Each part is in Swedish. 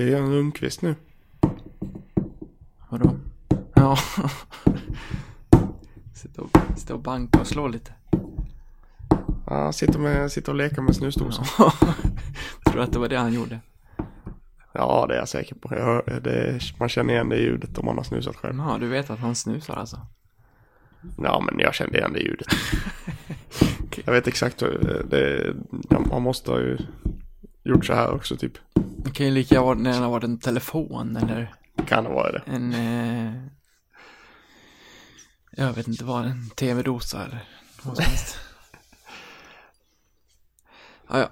Jag göra en Rundqvist nu? Vadå? Ja. Sitta och, sitta och banka och slå lite. Ja, sitter, med, sitter och leker med snusdosan. Tror du att det var det han gjorde? Ja, det är jag säker på. Jag det, man känner igen det ljudet om man har snusat själv. Ja, du vet att han snusar alltså? Ja, men jag kände igen det ljudet. Jag vet exakt hur det, man måste ju gjort så här också typ. Det kan ju lika gärna ha varit en telefon eller Kan det vara det? en... Eh, jag vet inte vad, en tv-dosa eller vad som helst. Ja, ja.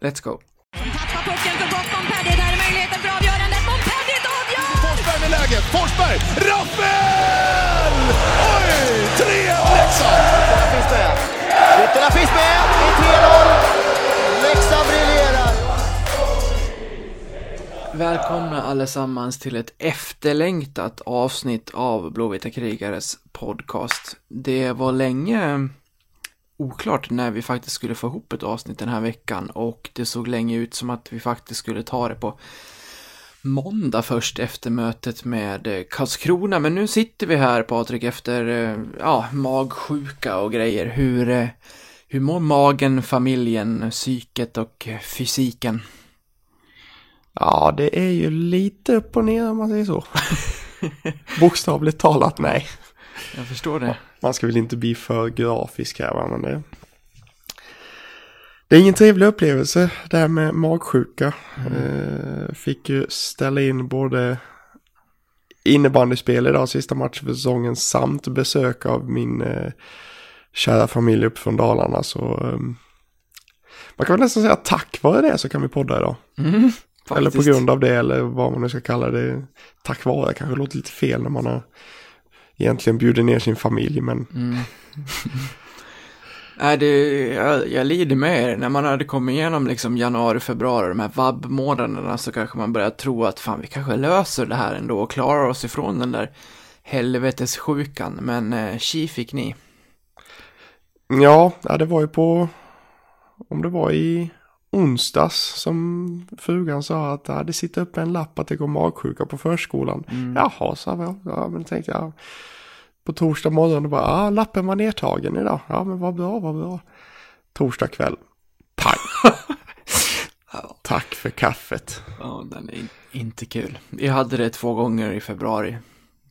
Let's go. Tappar pucken för gott Montpellier. Där är möjligheten för avgörandet. Montpellier avgör! Forsberg med läget. Forsberg! Rappel! Oj! 3-1 Leksand! Ytterna finns med. Ytterna finns med i 3-0. Välkomna allesammans till ett efterlängtat avsnitt av Blåvita krigares podcast. Det var länge oklart när vi faktiskt skulle få ihop ett avsnitt den här veckan och det såg länge ut som att vi faktiskt skulle ta det på måndag först efter mötet med Karlskrona. Men nu sitter vi här Patrik efter eh, ja, magsjuka och grejer. Hur, eh, hur mår magen, familjen, psyket och eh, fysiken? Ja, det är ju lite upp och ner om man säger så. Bokstavligt talat, nej. Jag förstår det. Man ska väl inte bli för grafisk här, va, men det... Det är ingen trevlig upplevelse, det här med magsjuka. Eh, fick ju ställa in både innebandyspel idag, sista matchen för säsongen, samt besök av min eh, kära familj upp från Dalarna. Så eh, man kan väl nästan säga tack vare det så kan vi podda idag. Mm, Eller på faktiskt. grund av det, eller vad man nu ska kalla det. Tack vare, kanske låter lite fel när man har egentligen bjudit ner sin familj, men Mm. Nej, det, jag, jag lider med er. När man hade kommit igenom liksom januari, februari, de här vabb-månaderna så kanske man börjar tro att fan, vi kanske löser det här ändå och klarar oss ifrån den där helvetessjukan. Men eh, tji fick ni. ja, ja, det var ju på, om det var i onsdags som frugan sa att ja, det sitter uppe en lapp att det går magsjuka på förskolan. Jaha, sa jag. Ja, men tänkte jag. På torsdag morgon och bara, ja, lappen var nedtagen idag. Ja, men vad bra, vad bra. Torsdag kväll, pang. Tack för kaffet. Ja, den är in, inte kul. Vi hade det två gånger i februari.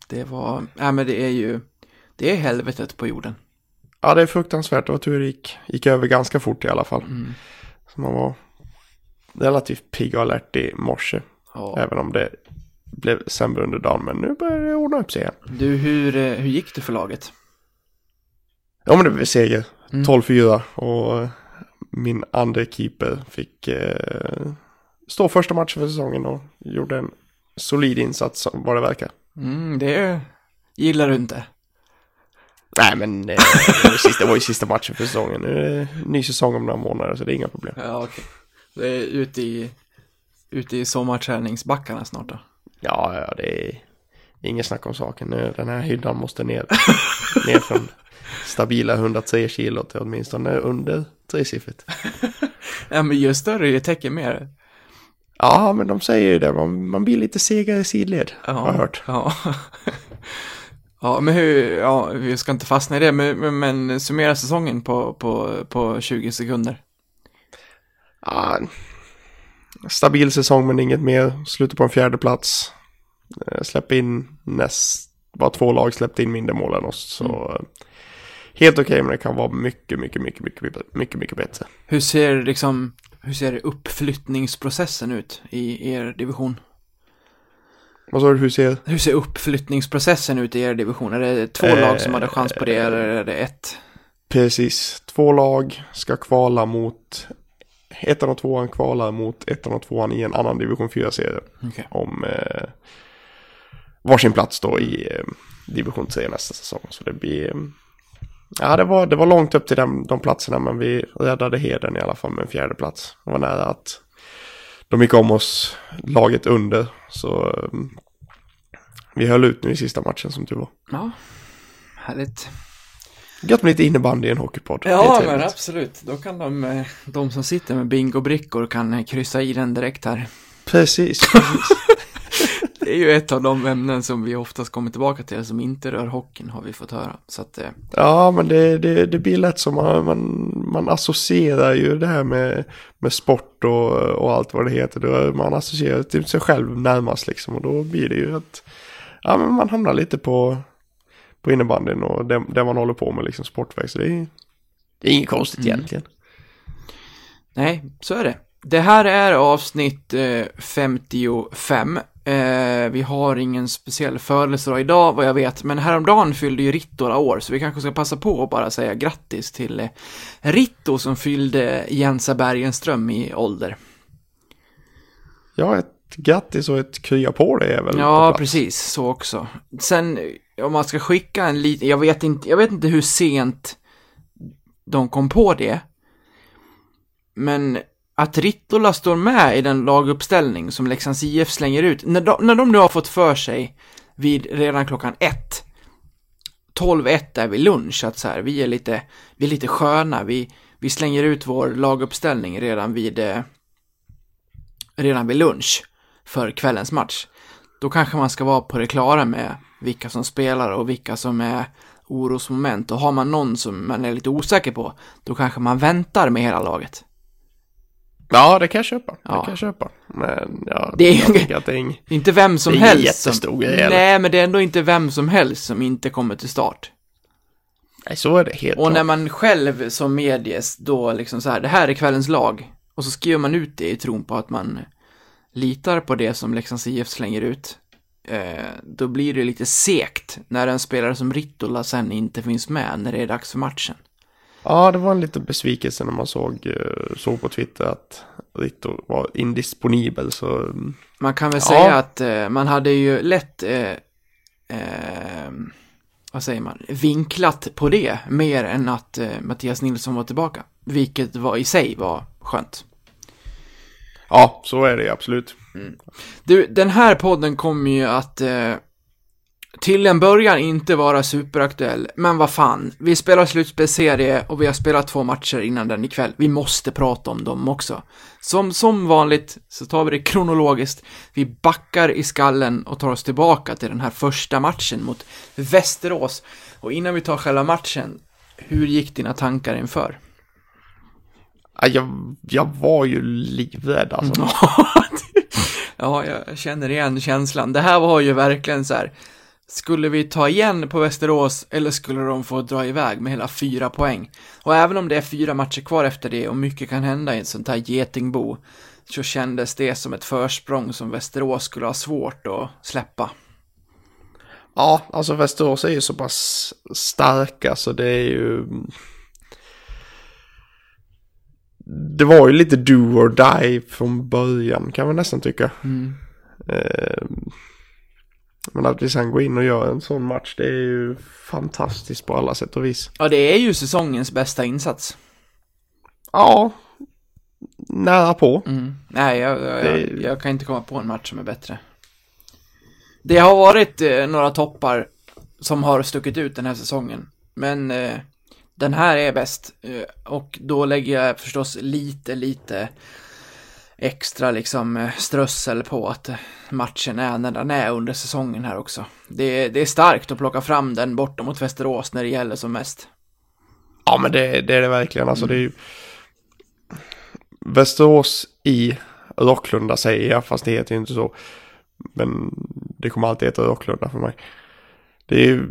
Det var, nej men det är ju, det är helvetet på jorden. Ja, det är fruktansvärt. Det var tur det gick, gick över ganska fort i alla fall. Så man var relativt pigg och alert i morse. Ja. Även om det blev sämre under dagen. Men nu börjar det ordna upp sig igen. Du, hur, eh, hur gick det för laget? Ja, men det blev seger. Mm. 12-4. Och eh, min andra keeper fick eh, stå första matchen för säsongen och gjorde en solid insats som vad det verkar. Mm, det gillar du inte. Nej, men eh, det, var sista, det var ju sista matchen för säsongen. Nu är det ny säsong om några månader så det är inga problem. Ja, okej. Det är ute i, ute i sommarträningsbackarna snart då. Ja, ja, det är inget snack om saken. Nu, Den här hyddan måste ner, ner från stabila 103 kilo till åtminstone under tresiffrigt. Ja, men ju större ju täcker mer. Ja, men de säger ju det. Man, man blir lite segare i sidled, har jag hört. Ja. ja, men hur, ja, vi ska inte fastna i det, men, men, men summera säsongen på, på, på 20 sekunder. Ja, stabil säsong men inget mer. Slutar på en fjärde plats. Eh, Släpper in näst, bara två lag släppte in mindre mål än oss. Så eh, helt okej men det kan vara mycket, mycket, mycket, mycket, mycket, mycket bättre. Hur ser liksom, hur ser uppflyttningsprocessen ut i er division? Vad sa du, hur ser? Hur ser uppflyttningsprocessen ut i er division? Är det två Eh, lag som hade chans på det eller är det ett? Precis, två lag ska kvala mot ettan och tvåan kvalar mot ettan och tvåan i en annan division 4-serie. Okej. Om eh, varsin plats då i eh, division 3 nästa säsong. Så det blir... Eh, ja, det var, det var långt upp till den, de platserna men vi räddade heden i alla fall med en fjärde plats. Det var nära att de gick om oss laget under. Så eh, vi höll ut nu i sista matchen som tur var. Ja, härligt. Gött med lite innebandy i en hockeypodd. Ja, men absolut. Då kan de, eh, de som sitter med bingobrickor kan eh, kryssa i den direkt här. Precis, precis. Det är ju ett av de ämnen som vi oftast kommer tillbaka till som inte rör hockeyn har vi fått höra. Så att, eh, Ja, men det, det, det blir lätt som man, man, man associerar ju det här med, med sport och, och allt vad det heter. Då man associerar till sig själv närmast liksom och då blir det ju att ja, men man hamnar lite på, på innebandyn och det, det man håller på med liksom sportväg. Så det är, det är inget konstigt Mm. egentligen. nej, så är det. Det här är avsnitt eh, 55. Eh, vi har ingen speciell födelsedag idag vad jag vet, men häromdagen fyllde ju Rittola år, så vi kanske ska passa på att bara säga grattis till eh, Ritto som fyllde Jensa Bergenström i ålder. Ja, ett grattis och ett krya på det är väl Ja, precis, så också. Sen, om man ska skicka en liten, jag vet inte, jag vet inte hur sent de kom på det. Men att Rittola står med i den laguppställning som Leksands IF slänger ut, när de, när de nu har fått för sig vid redan klockan ett, 12.1 är vid lunch, att så här, vi är lite, vi är lite sköna, vi, vi slänger ut vår laguppställning redan vid, eh, redan vid lunch för kvällens match. Då kanske man ska vara på det klara med vilka som spelar och vilka som är orosmoment. Och har man någon som man är lite osäker på, då kanske man väntar med hela laget. Ja, det kan jag köpa. Ja. Det kan jag köpa. Men ja, Det är ju- att det är ing... Inte vem som Det är helst som... jättestor grej, eller? Nej, men det är ändå inte vem som helst som inte kommer till start. Nej, så är det helt Och klart. när man själv som medies då liksom så här, det här är kvällens lag. Och så skriver man ut det i tron på att man litar på det som Leksands IF slänger ut. Eh, då blir det lite sekt när en spelare som Rittola sen inte finns med när det är dags för matchen. Ja, det var en liten besvikelse när man såg, eh, såg på Twitter att Ritto var indisponibel. Så mm, Man kan väl Ja. säga att eh, man hade ju lätt, eh, eh, vad säger man, vinklat på det mer än att eh, Mattias Nilsson var tillbaka. Vilket var i sig var skönt. ja, så är det absolut. Du, den här podden kommer ju att till en början inte vara superaktuell, men vad fan, vi spelar slutspelsserie och vi har spelat två matcher innan den ikväll. Vi måste prata om dem också. Som, som vanligt så tar vi det kronologiskt, vi backar i skallen och tar oss tillbaka till den här första matchen mot Västerås. Och innan vi tar själva matchen, hur gick dina tankar inför? Ja, jag, jag var ju livrädd alltså. ja, jag känner igen känslan. Det här var ju verkligen så här. Skulle vi ta igen på Västerås eller skulle de få dra iväg med hela fyra poäng? Och även om det är fyra matcher kvar efter det och mycket kan hända i ett sånt här getingbo så kändes det som ett försprång som Västerås skulle ha svårt att släppa. Ja, alltså Västerås är ju så pass starka så det är ju... Det var ju lite do or die från början kan man nästan tycka. Eh, Men att vi sen går in och gör en sån match det är ju fantastiskt på alla sätt och vis. Ja, det är ju säsongens bästa insats. Ja, nära på. Mm. Nej, jag, jag, jag, Det- jag kan inte komma på en match som är bättre. Det har varit eh, några toppar som har stuckit ut den här säsongen, men eh, den här är bäst. Eh, och då lägger jag förstås lite, lite extra liksom eh, strössel på att eh, matchen är när den är under säsongen här också. Det, är- det är starkt att plocka fram den borta mot Västerås när det gäller som mest. Ja men det, det är det verkligen. Alltså det är ju... Västerås i Rocklunda säger jag, fast det heter ju inte så. Men det kommer alltid heta Rocklunda för mig. Det är.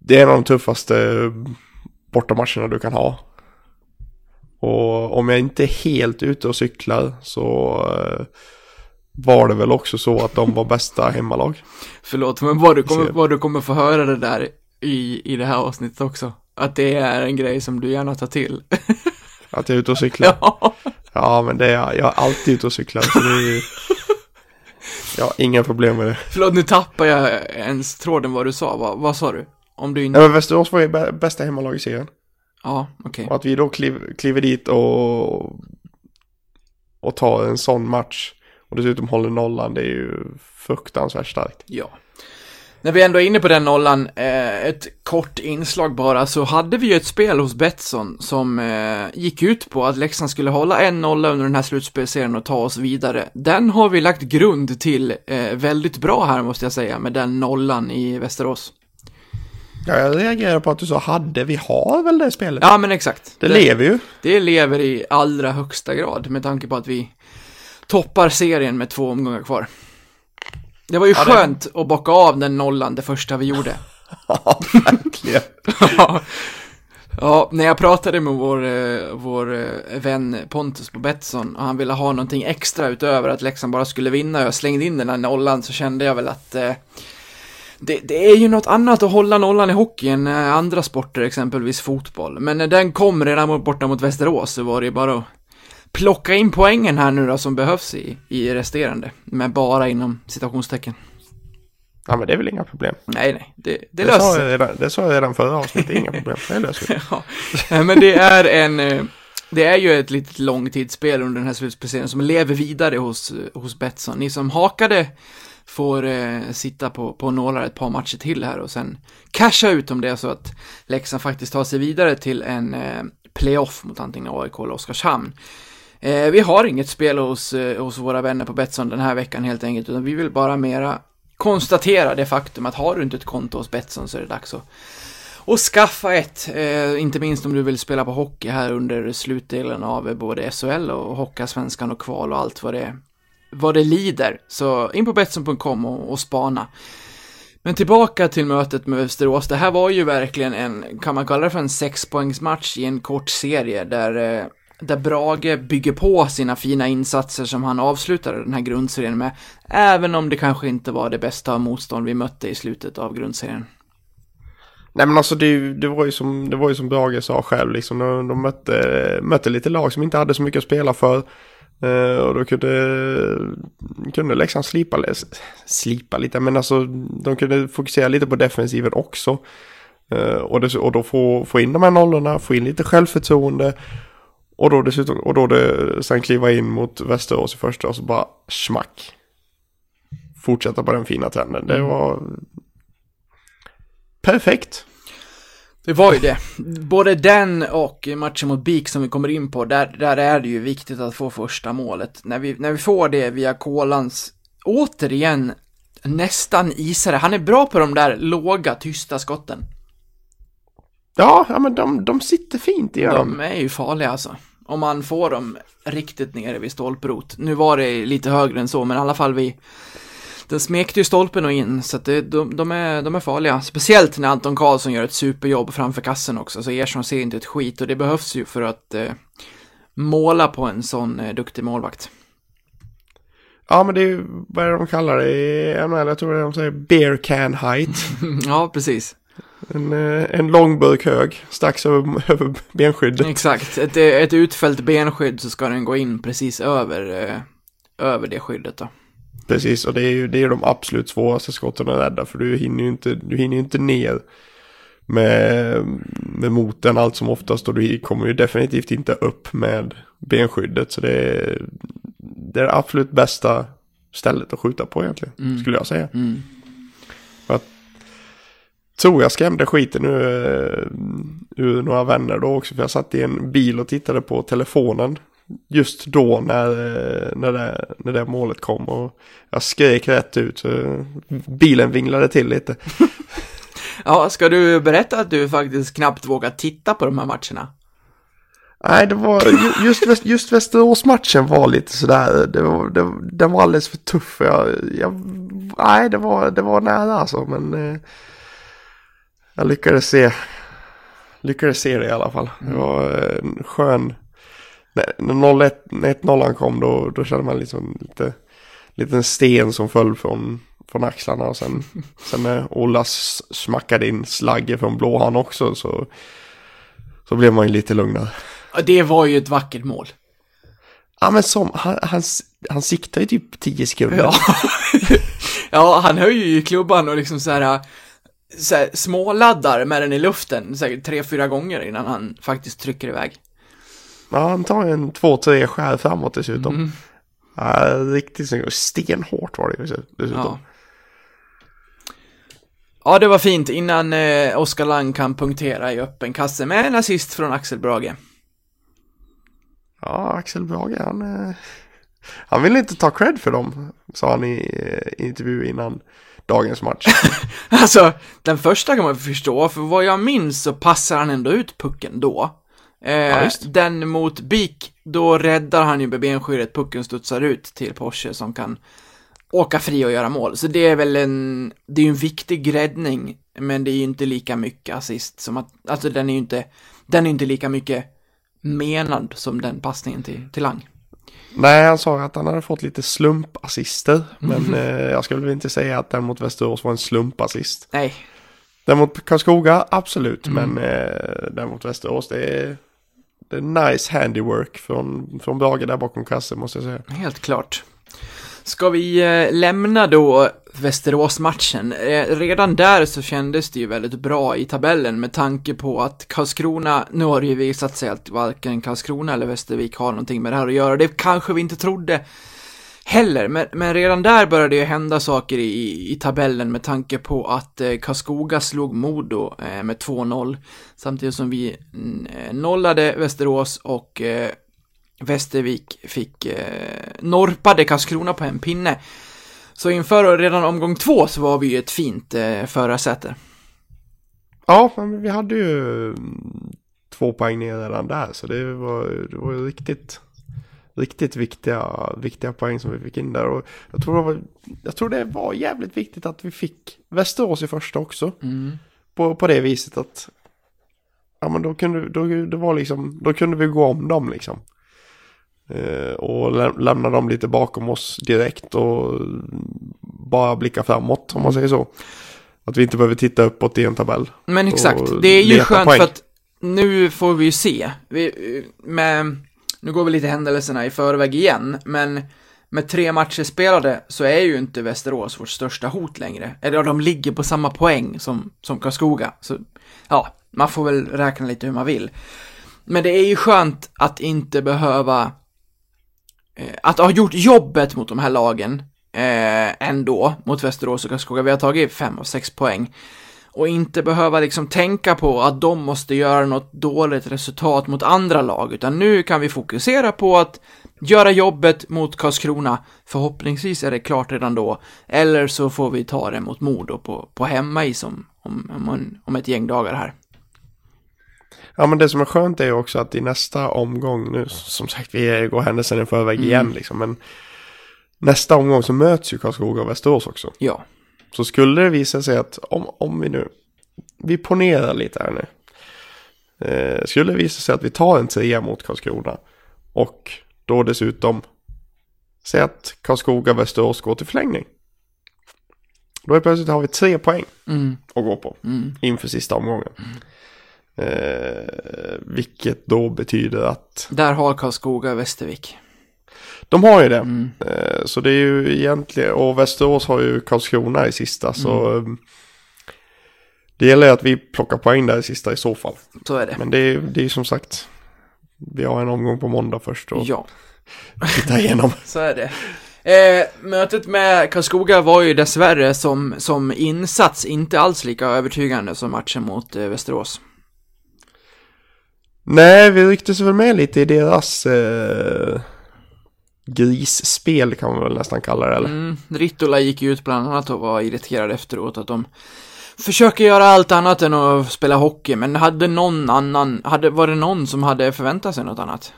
Det är en av de tuffaste bortamatcherna du kan ha. Och om jag inte är helt ute och cyklar så eh, var det väl också så att de var bästa hemmalag. Förlåt, men vad du kommer, vad du kommer få höra det där i, i det här avsnittet också. Att det är en grej som du gärna tar till. Att jag är ute och cyklar. ja. Ja men det är jag. Jag är alltid ute och cyklar. Så det är ju... Jag har inga problem med det. Förlåt, nu tappar jag ens tråden vad du sa. Vad, vad sa du? Om du inte... Nej men Västerås var ju bä- bästa hemmalag i serien. Ja, okej. Och att vi då kliv, kliver dit och, och tar en sån match och dessutom håller nollan, det är ju fruktansvärt starkt. Ja. När vi ändå är inne på den nollan, eh, ett kort inslag bara, så hade vi ju ett spel hos Betsson som eh, gick ut på att Leksand skulle hålla en nolla under den här slutspelserien och ta oss vidare. Den har vi lagt grund till eh, väldigt bra här måste jag säga, med den nollan i Västerås. Ja, jag reagerar på att du sa hade, vi har väl det spelet? Ja, men exakt. det, lever ju. Det lever i allra högsta grad med tanke på att vi toppar serien med två omgångar kvar. Det var ju det- skönt att bocka av den nollan det första vi gjorde. Ja, verkligen. Ja. Ja, när jag pratade med vår, eh, vår eh, vän Pontus på Betsson och han ville ha någonting extra utöver att Leksand bara skulle vinna och jag slängde in den här nollan så kände jag väl att eh, det, det är ju något annat att hålla nollan i hockey än eh, andra sporter, exempelvis fotboll. Men när den kom redan borta mot Västerås så var det ju bara att plocka in poängen här nu då som behövs i, i resterande. Men bara inom citationstecken. Ja, men det är väl inga problem. Nej, nej, det, det Det, löser sa sig. jag redan, det sa jag redan förra avsnittet, inga problem. Det löser vi. Ja, men det är en, eh, det är ju ett litet långtidsspel under den här slutspecialen som lever vidare hos, eh, hos Betsson. Ni som hakade får eh, sitta på, på nålar ett par matcher till här och sen casha ut om det är så att Leksand faktiskt tar sig vidare till en eh, playoff mot antingen AIK eller Oskarshamn. Eh, vi har inget spel hos, eh, hos våra vänner på Betsson den här veckan helt enkelt, utan vi vill bara mera konstatera det faktum att har du inte ett konto hos Betsson så är det dags att och skaffa ett, eh, inte minst om du vill spela på hockey här under slutdelen av både SHL och Hockeyallsvenskan och kval och allt vad det, vad det lider. Så in på Betsson.com och, och spana. Men tillbaka till mötet med Västerås. Det här var ju verkligen en, kan man kalla det för en sexpoängsmatch i en kort serie där, eh, där Brage bygger på sina fina insatser som han avslutade den här grundserien med. Även om det kanske inte var det bästa motstånd vi mötte i slutet av grundserien. Nej men alltså det, det, var ju som, det var ju som Brage sa själv liksom. De, de mötte, mötte lite lag som inte hade så mycket att spela för. Eh, och då kunde, kunde Leksand slipa, slipa lite. Men alltså de kunde fokusera lite på defensiven också. Eh, och, det, och då få, få in de här nollorna, få in lite självförtroende. Och då dessutom, och då det, sen kliva in mot Västerås i första och så bara smack. Fortsätta på den fina trenden. Det var perfekt. Det var ju det. Både den och matchen mot BIK som vi kommer in på, där, där är det ju viktigt att få första målet. När vi, när vi får det via Kolans, återigen, nästan isare. Han är bra på de där låga, tysta skotten. Ja, ja men de, de sitter fint i De dem. är ju farliga alltså. Om man får dem riktigt nere vid stolprot. Nu var det lite högre än så, men i alla fall vi... Den smekte ju stolpen och in, så att det, de, de, är, de är farliga. Speciellt när Anton Karlsson gör ett superjobb framför kassen också, så Ersson ser inte ett skit och det behövs ju för att eh, måla på en sån eh, duktig målvakt. Ja, men det är ju, vad är det de kallar det i NHL? Jag tror det är de säger beer can height. ja, precis. En, eh, en lång burk hög, strax över, över benskyddet. Exakt. Ett, ett utfällt benskydd så ska den gå in precis över, eh, över det skyddet då. Precis, och det är ju det är de absolut svåraste skotten att rädda. För du hinner ju inte, du hinner inte ner med, med moten allt som oftast. Och du kommer ju definitivt inte upp med benskyddet. Så det är det, är det absolut bästa stället att skjuta på egentligen, skulle jag säga. Mm. tror jag skrämde skiten ur, ur några vänner då också. För jag satt i en bil och tittade på telefonen. Just då när, när, det, när det målet kom. Och jag skrek rätt ut. Bilen vinglade till lite. Ja, ska du berätta att du faktiskt knappt vågar titta på de här matcherna? Nej, det var ju- just, just Västerås-matchen var lite sådär. Det var, det, den var alldeles för tuff. Jag, jag, nej, det var, det var nära alltså. Men eh, jag lyckades se, lyckades se det i alla fall. Det var eh, en skön... När när 0-1 när 1-0 kom då, då kände man liksom lite... Liten sten som föll från, från axlarna. Och sen, sen när Ola smackade in slagge från blå han också så... Så blev man ju lite lugnare. Ja, Det var ju ett vackert mål. Ja men som, han, han, han siktar ju typ 10 sekunder. Ja. ja, han höjer ju klubban och liksom så här, så här småladdar med den i luften säkert tre, fyra gånger innan han faktiskt trycker iväg. Ja, han tar en två, tre skär framåt dessutom. Mm. Ja, riktigt snyggt. Stenhårt var det dessutom. Ja. Ja, det var fint innan eh, Oskar Lang kan punktera i öppen kasse med en assist från Axel Brage. Ja, Axel Brage, han, eh, han vill inte ta cred för dem, sa han i eh, intervju innan dagens match. Alltså, den första kan man förstå, för vad jag minns så passar han ändå ut pucken då. Eh, visst. den mot Beak, då räddar han ju med benskyddet, pucken studsar ut till Porsche som kan åka fri och göra mål. Så det är väl en, det är ju en viktig räddning, men det är ju inte lika mycket assist som att, alltså den är ju inte, den är inte lika mycket menad som den passningen till, till Lang. Nej, han sa att han hade fått lite slumpassister, men eh, jag skulle väl inte säga att den mot Västerås var en slumpassist. Nej, Den mot Karlskoga, absolut, men eh, den mot Västerås, det är, det är nice handywork från, från Brage där bakom kassen måste jag säga. Helt klart. Ska vi eh, lämna då Västerås-matchen? Eh, redan där så kändes det ju väldigt bra i tabellen med tanke på att Karlskrona, nu har det ju visat sig att varken Karlskrona eller Västervik har någonting med det här att göra. Det kanske vi inte trodde heller, men, men redan där började det ju hända saker i, i tabellen med tanke på att eh, Karlskoga slog Modo eh, med 2-0 samtidigt som vi mm, eh, nollade Västerås och eh, Västervik fick eh, norpade Karlskrona på en pinne. Så inför redan omgång två så var vi ju ett fint eh, förarsäte. Ja, men vi hade ju mm, två poäng ner redan där, så det var, det var ju riktigt, riktigt viktiga, viktiga poäng som vi fick in där. Och jag tror, det var, jag tror det var jävligt viktigt att vi fick Västerås i första också. På, på det viset att, ja men då kunde, då, det var liksom, då kunde vi gå om dem liksom. Eh, och lä lämna dem lite bakom oss direkt och bara blicka framåt om man säger så. Att vi inte behöver titta uppåt i en tabell. Men exakt, det är ju skönt poäng. för att nu får vi ju se. Vi, med, nu går vi lite händelserna i förväg igen, men med tre matcher spelade så är ju inte Västerås vårt största hot längre. Eller ja, de ligger på samma poäng som, som Karlskoga. Så ja, man får väl räkna lite hur man vill. Men det är ju skönt att inte behöva eh, att ha gjort jobbet mot de här lagen eh, ändå, mot Västerås och Karlskoga. Vi har tagit fem och sex poäng. Och inte behöva liksom tänka på att de måste göra något dåligt resultat mot andra lag, utan nu kan vi fokusera på att göra jobbet mot Karlskrona. Förhoppningsvis är det klart redan då, eller så får vi ta det mot Modo på, på hemmais om, om, om, ett gäng dagar här. Ja men det som är skönt är ju också att i nästa omgång nu, som sagt vi går händelsen i förväg igen liksom, men nästa omgång så möts ju Karlskoga och Västerås också. Ja, Så skulle det visa sig att om, om vi nu, vi ponerar lite här nu. Eh, skulle det visa sig att vi tar en trea mot Karlskrona och då dessutom säg att Karlskoga och Västerås går till förlängning. Då är plötsligt har vi tre poäng mm, att gå på mm, inför sista omgången. Eh, vilket då betyder att där har Karlskoga Västervik. De har ju det. Mm. Eh, så det är ju egentligen, och Västerås har ju Karlskrona i sista så Mm. eh, det gäller att vi plockar poäng där i sista i så fall. Så är det. Men det är det är som sagt, vi har en omgång på måndag först och Ja. titta igenom. Så är det. Eh, mötet med Karlskoga var ju dessvärre som, som insats inte alls lika övertygande som matchen mot eh, Västerås. Nej, vi rycktes väl med lite i deras eh, grisspel kan man väl nästan kalla det eller? Mm, Rittola gick ut bland annat och var irriterad efteråt att de försöker göra allt annat än att spela hockey, men hade någon annan, hade, var det någon som hade förväntat sig något annat?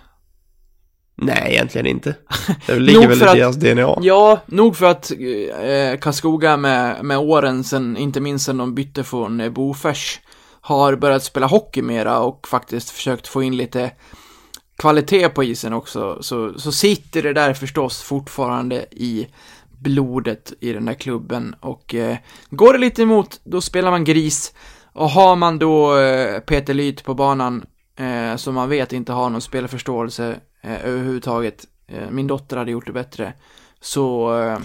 Nej, egentligen inte. Det ligger väl i att- deras DNA. Ja, nog för att eh, Karlskoga med, med åren sen, inte minst sen de bytte från eh, Bofors, har börjat spela hockey mera och faktiskt försökt få in lite kvalitet på isen också, så, så sitter det där förstås fortfarande i blodet i den där klubben och eh, går det lite emot, då spelar man gris och har man då eh, Peter Lyth på banan eh, som man vet inte har någon spelförståelse eh, överhuvudtaget, eh, min dotter hade gjort det bättre, så eh,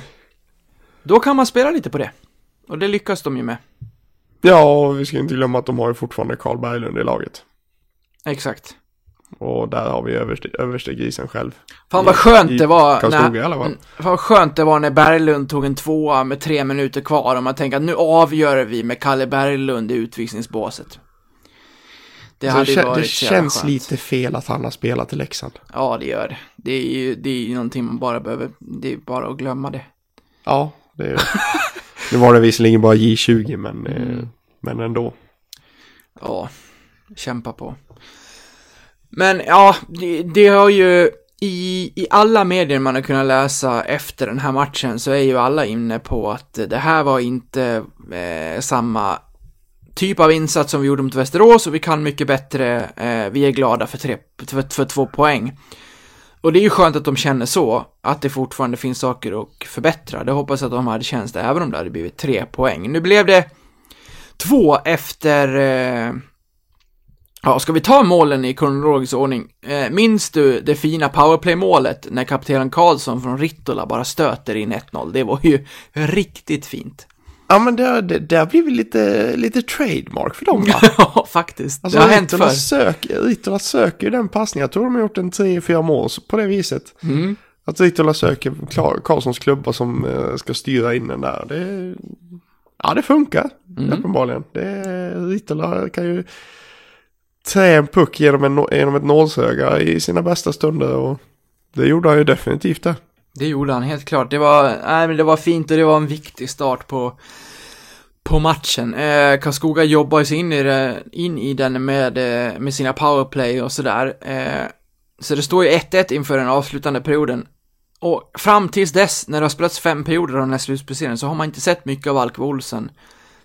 då kan man spela lite på det. Och det lyckas de ju med. Ja, och vi ska inte glömma att de har ju fortfarande Karl Berglund i laget. Exakt. Och där har vi överste, överste grisen själv. Fan vad I- skönt i det var. Karlskoga i alla fall. Mm, Fan vad skönt det var när Berglund tog en tvåa med tre minuter kvar och man tänker att nu avgör vi med Kalle Berglund i utvisningsbåset. Det hade det, varit det känns skönt. lite fel att han har spelat i Leksand. Ja, det gör det. Det är ju, det är någonting man bara behöver, det är bara att glömma det. Ja, det är Nu var det visserligen bara J20 men, eh, Mm. men ändå. Ja, kämpa på. Men ja, det, det har ju i, i alla medier man har kunnat läsa efter den här matchen så är ju alla inne på att det här var inte eh, samma typ av insats som vi gjorde mot Västerås och vi kan mycket bättre. Eh, vi är glada för, tre, för, för två poäng. Och det är ju skönt att de känner så, att det fortfarande finns saker att förbättra. Det hoppas jag att de hade känt det, även om det hade blivit tre poäng. Nu blev det två efter... Eh, ja, ska vi ta målen i kronologisk ordning? Eh, minns du det fina powerplay-målet när kapten Karlsson från Rittola bara stöter in 1-0? Det var ju riktigt fint. Ja men det, det, det har blivit lite, lite trademark för dem va? ja, faktiskt. Alltså det har hänt förr. söker, Rittola söker ju den passningen. Jag tror de har gjort en 3-4 mål på det viset. Mm. Att Rittola söker Karlssons klubba som eh, ska styra in den där. Det, ja, det funkar Mm. uppenbarligen. Det, Rittola kan ju trä en puck genom, en, genom ett nålsöga i sina bästa stunder. Och det gjorde han ju definitivt det. Det gjorde han helt klart. Det var, nej, men det var fint och det var en viktig start på, på matchen. Eh, Karlskoga jobbar ju sig in i, det, in i den med, eh, med sina powerplay och sådär. Eh, så det står ju 1-1 inför den avslutande perioden. Och fram tills dess, när det har spelats fem perioder av den här slutspelserien, så har man inte sett mycket av Alkve Olsen.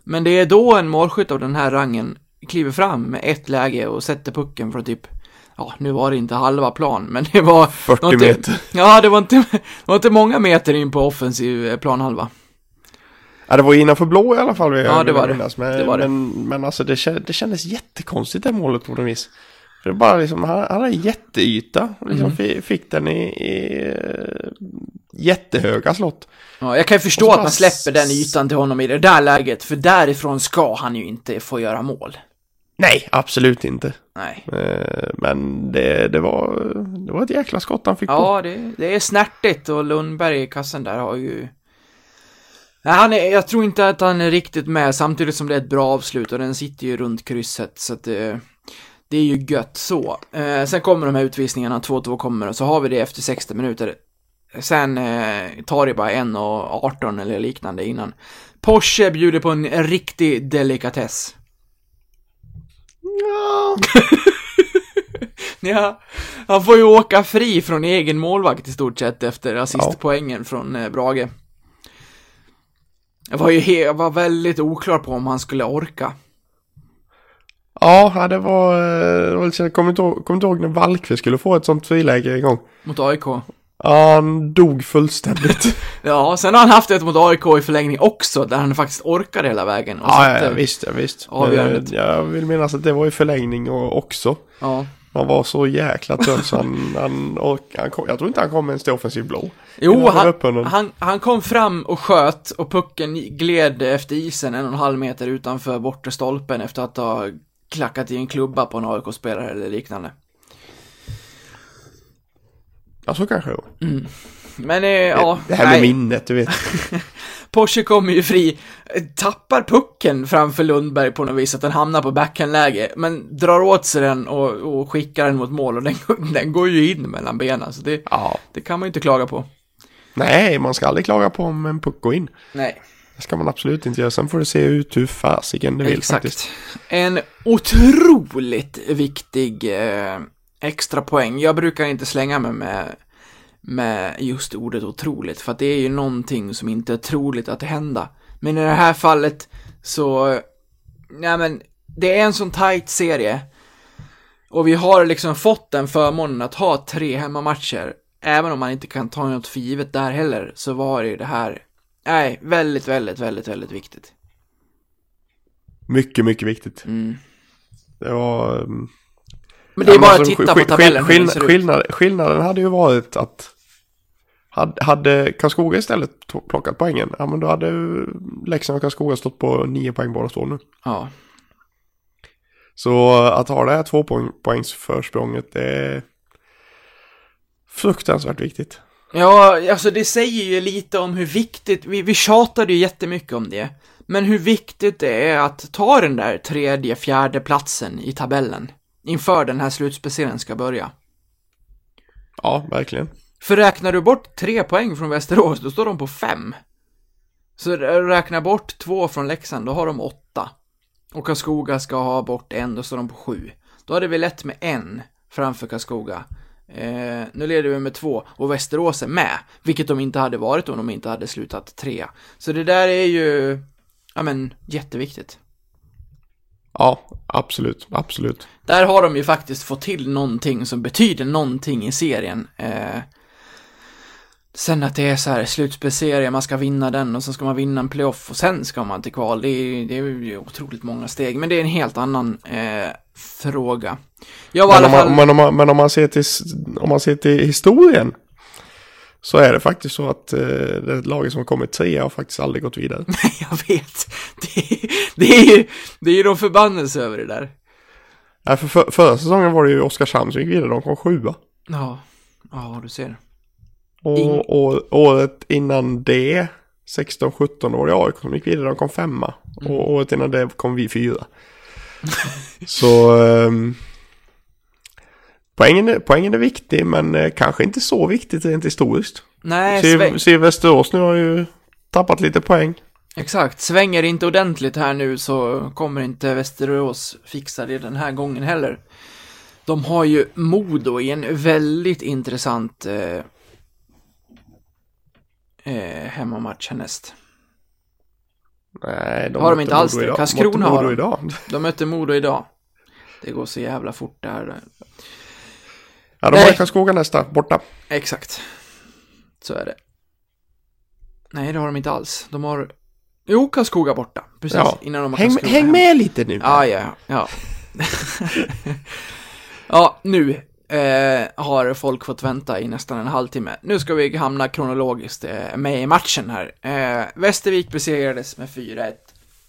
Men det är då en målskytt av den här rangen kliver fram med ett läge och sätter pucken från typ, ja, nu var det inte halva plan, men det var 40 någonting- meter. Ja, det var inte, det var inte många meter in på offensiv eh, planhalva. Ja, det var innanför blå i alla fall. Ja, det var det. Men, Det var det. Men, men alltså det, det kändes jättekonstigt det målet på något vis. För det bara liksom, han, han hade jätteyta. Liksom Mm. fi- Fick den i, i eh, jättehöga slott. Ja, jag kan ju förstå Och att man släpper den ytan till honom i det där läget, för därifrån ska han ju inte få göra mål. Nej, absolut inte. Nej. Eh, Men det, det, var, det var ett jäkla skott han fick på. Ja, det, det är snärtigt och Lundberg i kassen där har ju... Nej, han är, jag tror inte att han är riktigt med, samtidigt som det är ett bra avslut och den sitter ju runt krysset, så att det, det är ju gött så. Eh, sen kommer de här utvisningarna, 2-2 kommer, och så har vi det efter 60 minuter. Sen eh, tar det bara 1.18 eller liknande innan. Porsche bjuder på en riktig delikatess. Ja. Ja, han får ju åka fri från egen målvakt i stort sett efter assistpoängen från eh, Brage. Jag var ju jag var väldigt oklar på om han skulle orka. Ja, det var... eh, Jag kommer inte ihåg, kommer inte ihåg när Valkve skulle få ett sånt friläge en gång. Mot AIK. Han dog fullständigt. Ja, sen har han haft ett mot AIK i förlängning också, där han faktiskt orkade hela vägen. Och ja, ja, visst, ja, visst. Avgörandet. eh, Jag vill minnas att det var i förlängning också. Ja. Han var så jäkla trött så han, han, han kom, jag tror inte han kom ens till offensiv blå. Jo, han, han, han kom fram och sköt och pucken gled efter isen en och en halv meter utanför bortre stolpen efter att ha klackat i en klubba på en AIK-spelare eller liknande. Ja, så kanske det var. Men eh, ja, det här med nej. minnet, du vet. Porsche kommer ju fri, tappar pucken framför Lundberg på något vis, att den hamnar på backhandläge, men drar åt sig den och, och skickar den mot mål och den, den går ju in mellan benen, så det, Ja. det kan man ju inte klaga på. Nej, man ska aldrig klaga på om en puck går in. Nej, Det ska man absolut inte göra. Sen får det se ut hur fasiken det vill exakt. faktiskt. En otroligt viktig eh, extra poäng. Jag brukar inte slänga mig med, med just ordet otroligt, för att det är ju någonting som inte är troligt att hända. Men i det här fallet så, nej men, det är en sån tight serie. Och vi har liksom fått den förmånen att ha tre hemmamatcher. Även om man inte kan ta något för givet där heller, så var det ju det här, nej, väldigt, väldigt, väldigt, väldigt viktigt. Mycket, mycket viktigt. Mm. Det var... Men det är Ja, bara att alltså, titta skill- på tabellen skill- ut. skillnad, Skillnaden hade ju varit att hade, hade Karlskoga istället plockat poängen, ja men då hade Leksand och Karlskoga stått på nio poäng båda två nu. Ja. Så att ha det här två poäng, poängs försprånget det är fruktansvärt viktigt. Ja, alltså det säger ju lite om hur viktigt, vi, vi tjatade ju jättemycket om det, men hur viktigt det är att ta den där tredje, fjärde platsen i tabellen inför den här slutspecialen ska börja. Ja, verkligen. För räknar du bort tre poäng från Västerås, då står de på fem. Så räkna bort två från Leksand, då har de åtta. Och Karlskoga ska ha bort en, då står de på sju. Då hade vi lätt med en framför Karlskoga. Eh, nu leder vi med två och Västerås är med, vilket de inte hade varit om de inte hade slutat tre. Så det där är ju, ja men, jätteviktigt. Ja, absolut, absolut. Där har de ju faktiskt fått till någonting som betyder någonting i serien. Eh, sen att det är så här slutspelserie, man ska vinna den och så ska man vinna en playoff och sen ska man till kval. Det är, det är ju otroligt många steg, men det är en helt annan eh, fråga. Men om, fall... man, men, om man, men om man ser till, om man ser till historien så är det faktiskt så att eh, det laget som har kommit trea har faktiskt aldrig gått vidare. Jag vet. Det, det är ju, det är ju de förbannelse över det där. Nej, för, för förra säsongen var det ju Oskarshamn som gick vidare, de kom sjua. Ja, ja du ser. Och, Ing- och året innan det, 16-17 år i AIK, som gick vidare, de kom femma. Mm. Och året innan det kom vi fyra. så ehm, poängen, är, poängen är viktig, men eh, kanske inte så viktigt rent historiskt. Nej, Se, Västerås nu har ju tappat lite poäng. exakt. Svänger inte ordentligt här nu så kommer inte Västerås fixa det den här gången heller. De har ju Modo i en väldigt intressant eh, eh, hemmamatch härnäst. Nej, Har de mötte inte alls det? Karlskrona Mötte har de. De möter Modo idag. Det går så jävla fort det här. Ja, de har Karlskoga nästa, borta. Exakt. Så är det. Nej, det har de inte alls. De har... Jo, Karlskoga borta. Precis, Ja. innan de har Häng, Karlskoga häng med lite nu. Ja, ja, ja. ja, nu eh, har folk fått vänta i nästan en halvtimme. Nu ska vi hamna kronologiskt eh, med i matchen här. Eh, Västervik besegrades med 4-1.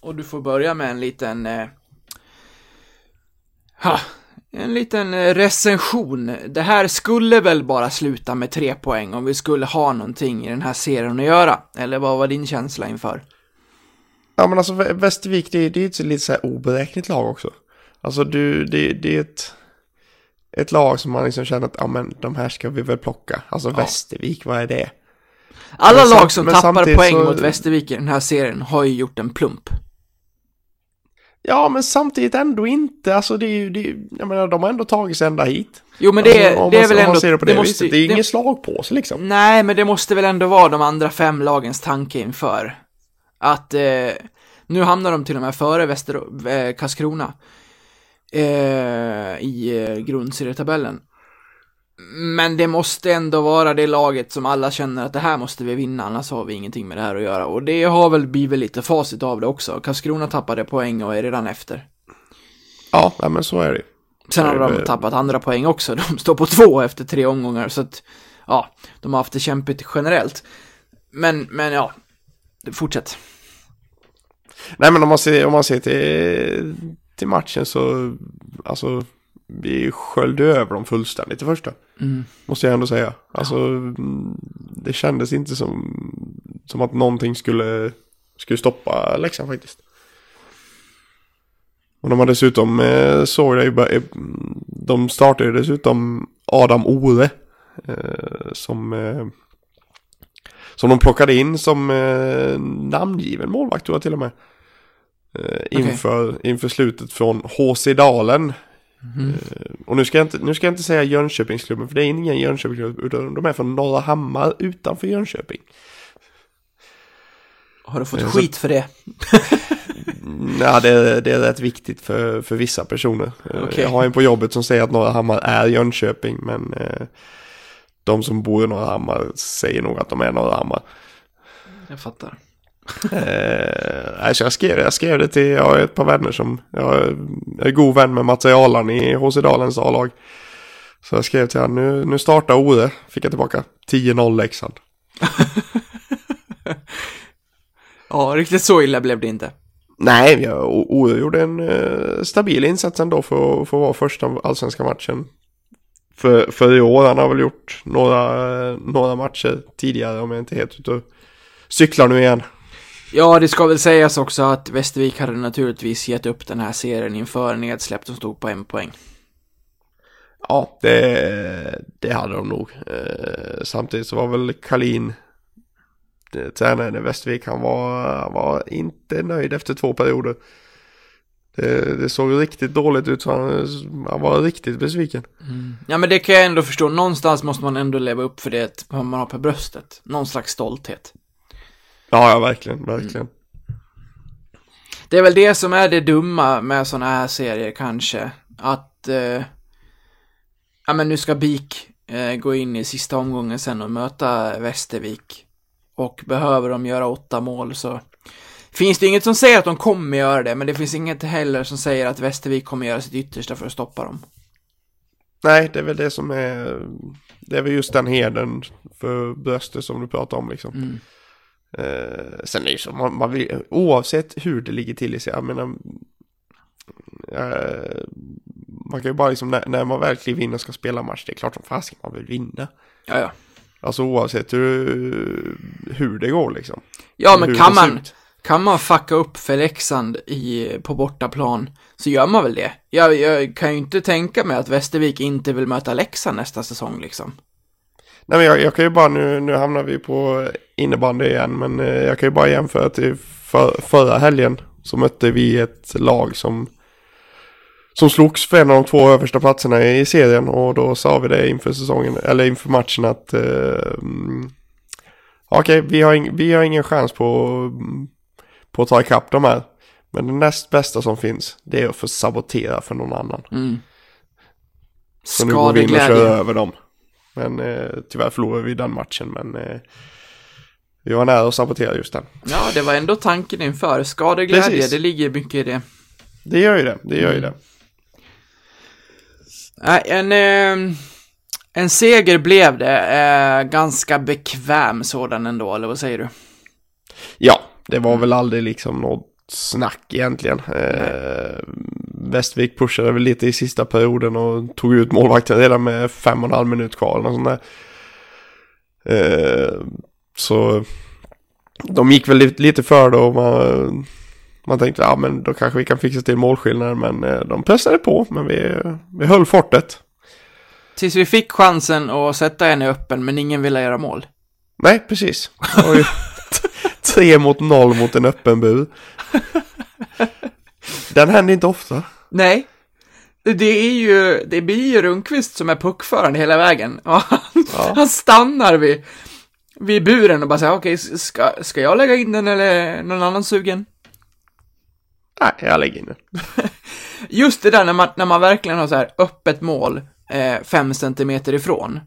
Och du får börja med en liten... Eh, ha, en liten eh, recension. Det här skulle väl bara sluta med tre poäng om vi skulle ha någonting i den här serien att göra. Eller vad var din känsla inför? Ja men alltså Vä- Västervik det, är- är ett lite så här oberäkneligt lag också. Alltså du, det, det är ett, ett lag som man liksom känner att ja men de här ska vi väl plocka. Alltså Västervik, vad är det? Alla Men lag som tappar poäng så- mot Västervik i den här serien har ju gjort en plump. Ja men samtidigt ändå inte. Alltså det är ju, det, är- jag menar de har ändå tagit sig ända hit. Jo men det, alltså, det är väl ändå... det på det, måste. Det är ingen slag på sig liksom. Nej, men det måste väl ändå vara de andra fem lagens tanke inför. Att eh, nu hamnar de till och med före Väster, eh, Karlskrona eh, i eh, grundserietabellen. Men det måste ändå vara det laget som alla känner att det här måste vi vinna, annars har vi ingenting med det här att göra. Och det har väl blivit lite facit av det också. Karlskrona tappade poäng och är redan efter. Ja, men så är det. Sen har de tappat andra poäng också. De står på två efter tre omgångar, så att ja, de har haft det kämpigt generellt. Men, men ja, fortsätt. Nej men om man ser, om man ser till, till matchen så, alltså, vi sköljde över dem fullständigt i första. Mm. Måste jag ändå säga. Alltså, mm, det kändes inte som, som att någonting skulle, skulle stoppa Leksand faktiskt. Och de har dessutom, eh, såg jag ju, bara, eh, de startade dessutom Adam Ore. Eh, som, eh, som de plockade in som eh, namngiven målvakt tror jag till och med. Eh, inför, inför slutet från HC Dalen. Eh, och nu ska, jag inte, nu ska jag inte säga Jönköpingsklubben för det är ingen Jönköpingsklubb utan de är från Norra Hammar utanför Jönköping. Har du fått Eh, så- skit för det? Ja, det, det är rätt viktigt för, för vissa personer. Eh, Okej. Jag har en på jobbet som säger att Norra Hammar är Jönköping men de som bor i Norra Hammar säger nog att de är Norra Hammar. Jag fattar. Eh, nej, så jag, skrev, jag skrev det till, jag har ett par vänner som, jag är, god vän med Mats i HC Dalens A-lag. Så jag skrev till honom, nu, nu startar Ore, fick jag tillbaka 10-0 Leksand. Ja, riktigt så illa blev det inte. Nej, jag, O- Ore gjorde en eh, stabil insats ändå för, för att vara första allsvenska matchen. För, för i år, han har väl gjort några, eh, några matcher tidigare om jag inte helt ute cyklar nu igen. Ja, det ska väl sägas också att Västervik hade naturligtvis gett upp den här serien inför nedsläpp som stod på en poäng. Ja, det, det hade de nog. Eh, samtidigt så var väl Kalin eh, tränaren i Västervik, han var, han var inte nöjd efter två perioder. Det, det såg riktigt dåligt ut, så han, han var riktigt besviken. Ja, men det kan jag ändå förstå. Någonstans måste man ändå leva upp för det man har på bröstet. Någon slags stolthet. Ja, ja, verkligen, verkligen. Det är väl det som är det dumma med sådana här serier kanske. Att, eh, ja men nu ska BIK eh, gå in i sista omgången sen och möta Västervik. Och behöver de göra åtta mål så finns det inget som säger att de kommer göra det, men det finns inget heller som säger att Västervik kommer göra sitt yttersta för att stoppa dem. Nej, det är väl det som är, det är väl just den heden för bröstet som du pratar om liksom. Mm. Eh, sen är det ju så, man, man vill, oavsett hur det ligger till i sig, jag menar, eh, man kan ju bara liksom, när, när man kliver in och ska spela match, det är klart som fasiken man vill vinna. Ja, ja. Alltså oavsett hur, hur det går liksom. Ja, men Hur kan man, ut. kan man fucka upp för Leksand i, på bortaplan så gör man väl det. Jag, jag kan ju inte tänka mig att Västervik inte vill möta Leksand nästa säsong liksom. Nej men jag, jag kan ju bara, nu, nu hamnar vi på innebandy igen, men eh, jag kan ju bara jämföra till för, förra helgen så mötte vi ett lag som som slogs för en av de två översta platserna i serien och då sa vi det inför säsongen, eller inför matchen att eh, mm, okej, vi, har vi har ingen chans på, på att ta ikapp de här. Men det näst bästa som finns, det är att få sabotera för någon annan. Mm. Så nu går vi in och kör över dem. Men eh, tyvärr förlorade vi den matchen, men eh, vi var nära att sabotera just den. Ja, det var ändå tanken inför. Skadeglädje, Precis. det ligger mycket i det. Det gör ju det, det gör ju Mm. det. En, eh, en seger blev det. Eh, ganska bekväm sådan ändå, eller vad säger du? Ja, det var väl aldrig liksom något snack egentligen. Eh, Västervik pushade väl lite i sista perioden och tog ut målvakten redan med fem och en halv minut kvar något sånt där. Eh, så de gick väl lite, för då och man, man tänkte ja men då kanske vi kan fixa till målskillnaden men eh, de pressade på men vi, vi höll fortet. Tills vi fick chansen att sätta en i öppen, men ingen ville göra mål. Nej, precis. Det tre mot noll mot en öppen bur. Den händer inte ofta. Nej. Det är ju, det blir ju Rundqvist som är puckförande hela vägen. Och han, Ja. han stannar vid, vid buren och bara säger okej, ska, ska jag lägga in den eller någon annan sugen? Nej, jag lägger in den. Just det där när man, när man verkligen har så här öppet mål, eh, fem centimeter ifrån.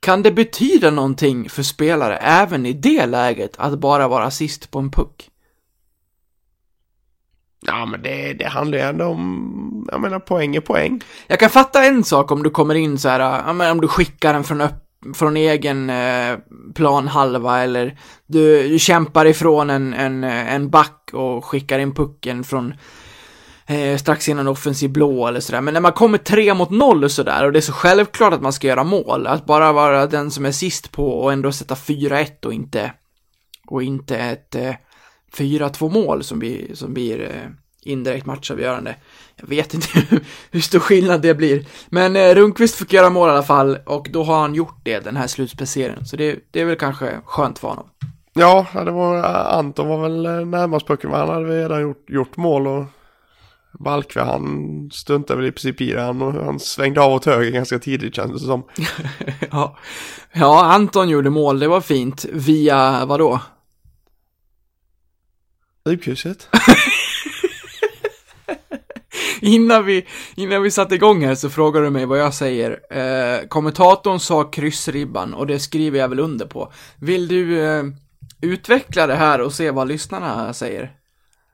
Kan det betyda någonting för spelare även i det läget att bara vara sist på en puck? Ja, men det, det handlar ju ändå om, jag menar poäng är poäng. Jag kan fatta en sak om du kommer in så här, ja, men om du skickar den från, upp, från egen eh, planhalva eller du, du kämpar ifrån en, en, eh, en back och skickar in pucken från eh, strax innan offensiv blå eller sådär. Men när man kommer tre mot noll och sådär och det är så självklart att man ska göra mål, att bara vara den som är sist på och ändå sätta 4-1 och inte, och inte ett eh, 4-2 mål som blir, som blir eh, indirekt matchavgörande. Jag vet inte hur, stor skillnad det blir. Men eh, Rundqvist fick göra mål i alla fall och då har han gjort det den här slutspecieringen. Så det, det är väl kanske skönt för honom. Ja, det var, Anton var väl eh, närmast pucken, men han hade väl redan gjort, gjort mål och Balkve han struntade väl i princip i det. Han, och han svängde av åt höger ganska tidigt kändes det som. ja. ja, Anton gjorde mål, det var fint. Via vadå? Ribkrysset. Innan vi, innan vi satte igång här så frågade du mig vad jag säger. Eh, kommentatorn sa kryssribban och det skriver jag väl under på. Vill du eh, utveckla det här och se vad lyssnarna säger?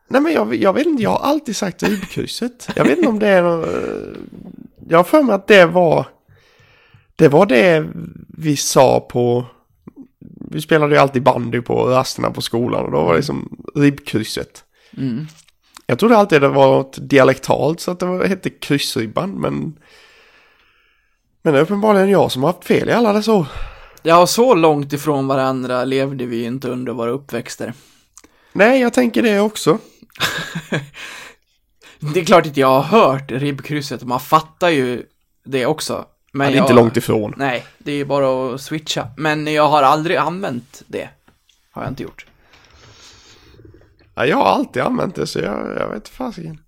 Nej men jag, jag vet inte, jag har alltid sagt ribkrysset. Jag vet inte om det är något, eh, Jag har för mig att det var... Det var det vi sa på... Vi spelade ju alltid bandy på rasterna på skolan och då var det liksom ribbkrysset. Mm. Jag trodde alltid det var ett dialektalt så att det var- hette kryssribban men men det är uppenbarligen jag som har haft fel i alla dessa år. Ja, så långt ifrån varandra levde vi inte under våra uppväxter. Nej, jag tänker det också. Det är klart att jag har hört ribbkrysset, man fattar ju det också. Men Men jag, inte långt ifrån. Nej, det är bara att switcha. Men jag har aldrig använt det. Har jag inte gjort. Ja, jag har alltid använt det så jag, jag vet fasiken.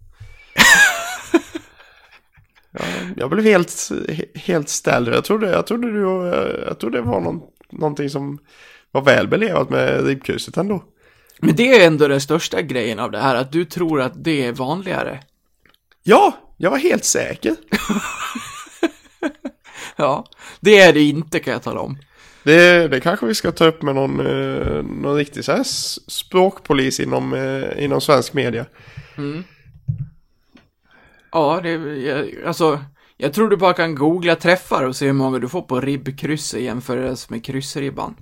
jag, jag blev helt, he- helt ställd. Jag trodde, jag trodde, du, jag trodde det var någon, någonting som var väl belevat med ribbkrysset ändå. Men det är ändå den största grejen av det här, att du tror att det är vanligare. Ja, jag var helt säker. Ja, det är det inte kan jag tala om. Det, det kanske vi ska ta upp med någon, eh, någon riktig så här språkpolis inom, eh, inom svensk media. Ja, det, jag, alltså, jag tror du bara kan googla träffar och se hur många du får på ribbkrysset jämfört med kryssribban.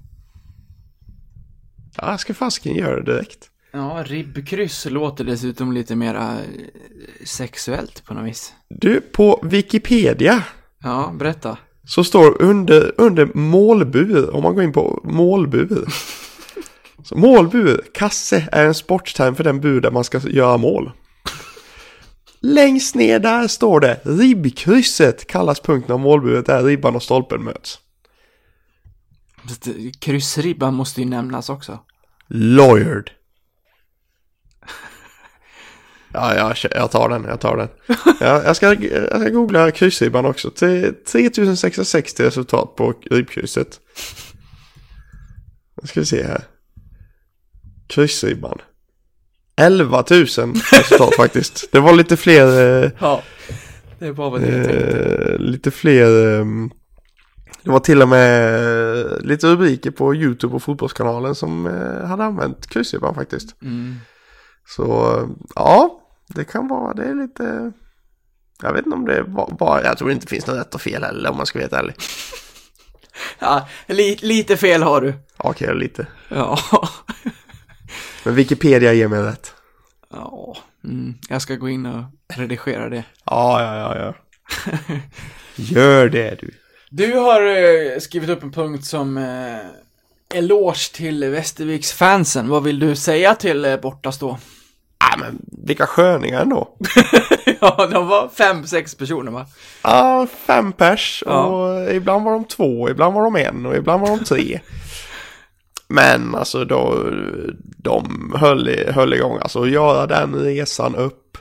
Ja, jag ska fasken göra det direkt. Ja, ribbkryss låter dessutom lite mera eh, sexuellt på något vis. Du, på Wikipedia Ja, berätta. Så står under, under målbur, om man går in på målbur. Så målbur, kasse, är en sportterm för den bur där man ska göra mål. Längst ner där står det ribbkrysset kallas punkten av målburet där ribban och stolpen möts. Kryssribban måste ju nämnas också. Lawyered. Ja, jag, jag tar den, jag tar den. Ja, jag, ska, jag ska googla kryssribban också. Tre- 3660 resultat på ribbkrysset. Nu ska vi se här. Kryssribban. 11 000 resultat faktiskt. Det var lite fler, eh, Ja, det var jag tänkte. eh, lite fler, eh, det var till och med eh, lite rubriker på YouTube och fotbollskanalen som eh, hade använt kryssribban faktiskt. Mm. Så ja, det kan vara, det är lite, jag vet inte om det var, bara, jag tror det inte finns något rätt och fel heller om man ska vara helt ärlig. Ja, li, lite fel har du. Okej, lite. Ja. Men Wikipedia ger mig rätt. Ja, mm, jag ska gå in och redigera det. Ja, ja, ja, ja. Gör det du. Du har eh, skrivit upp en punkt som eh, eloge till Västerviks fansen. Vad vill du säga till eh, bortastå? Ja, men vilka sköningar ändå. ja, de var fem, sex personer va? Ja, fem pers och Ja. ibland var de två, ibland var de en och ibland var de tre. Men alltså då, de höll, höll igång, alltså att göra den resan upp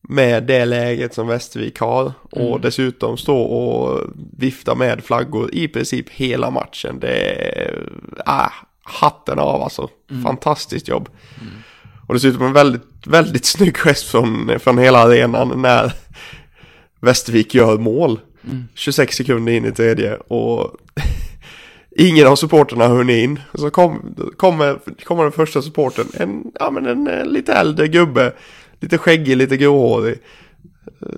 med det läget som Västervik har och dessutom stå och vifta med flaggor i princip hela matchen. Det är ah, hatten av alltså. Fantastiskt jobb. Och dessutom en väldigt, väldigt snygg gest från, från hela arenan när Västervik gör mål. 26 sekunder in i tredje och ingen av supporterna hunnit in. Så kom, kommer, kommer den första supporten, en, ja, men en, eh, lite äldre gubbe, lite skäggig, lite gråhårig. Eh,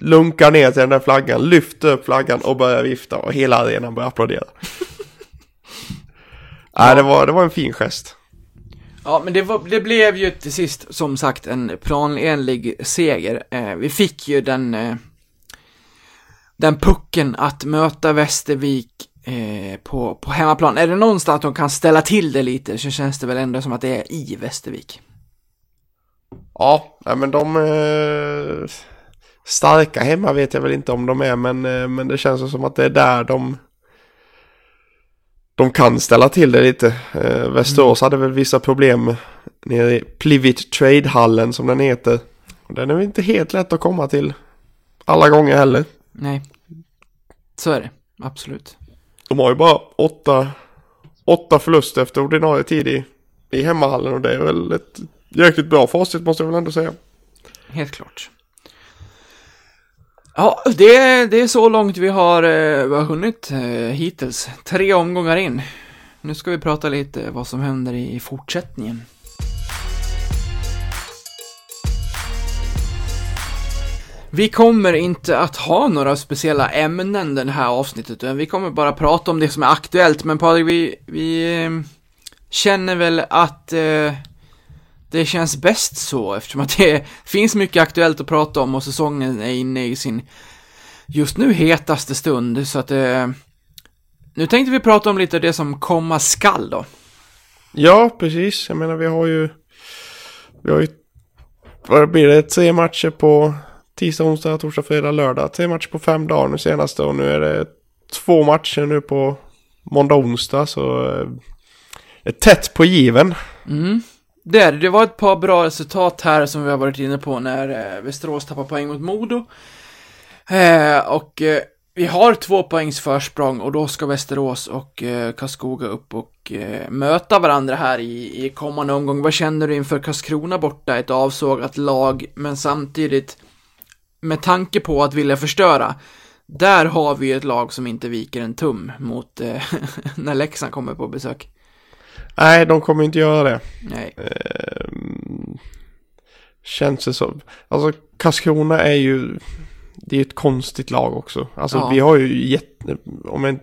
Lunkar ner till den där flaggan, lyfter upp flaggan och börjar vifta och hela arenan börjar applådera. Nej, det var, det var en fin gest. Ja, men det, var, det blev ju till sist, som sagt, en planenlig seger. Eh, vi fick ju den, eh, den pucken att möta Västervik eh, på, på hemmaplan. Är det någonstans de kan ställa till det lite så känns det väl ändå som att det är i Västervik. Ja, men de... Eh, starka hemma vet jag väl inte om de är, men, eh, men det känns som att det är där de... De kan ställa till det lite. Eh, Västerås hade väl vissa problem nere i Plivit Trade-hallen som den heter. Den är väl inte helt lätt att komma till alla gånger heller. Nej, så är det. Absolut. De har ju bara åtta, åtta förluster efter ordinarie tid i, i hemmahallen och det är väl ett jäkligt bra facit måste jag väl ändå säga. Helt klart. Ja, det, det är så långt vi har, eh, vi har hunnit eh, hittills. Tre omgångar in. Nu ska vi prata lite vad som händer i, fortsättningen. Vi kommer inte att ha några speciella ämnen den här avsnittet, utan vi kommer bara prata om det som är aktuellt. Men Patrik, vi, vi eh, känner väl att eh, det känns bäst så eftersom att det finns mycket aktuellt att prata om och säsongen är inne i sin just nu hetaste stund så att eh, nu tänkte vi prata om lite det som komma skall då. Ja, precis. Jag menar vi har ju... Vi har ju... Vad blir det? Tre matcher på tisdag, onsdag, torsdag, fredag, lördag. Tre matcher på fem dagar nu senaste och nu är det två matcher nu på måndag, onsdag så... eh, Det är tätt på given. Mm. Det, är det. det var ett par bra resultat här som vi har varit inne på när eh, Västerås tappar poäng mot Modo. Eh, och eh, vi har två poängs försprång och då ska Västerås och eh, Karlskoga upp och eh, möta varandra här i, i kommande omgång. Vad känner du inför Karlskrona borta? Ett avsågat lag, men samtidigt med tanke på att vilja förstöra. Där har vi ett lag som inte viker en tum mot eh, när Leksand kommer på besök. Nej, de kommer inte göra det. Nej. Ehm, känns det så. Alltså Karlskrona är ju... Det är ett konstigt lag också. Alltså Ja. vi har ju jätte... Om jag,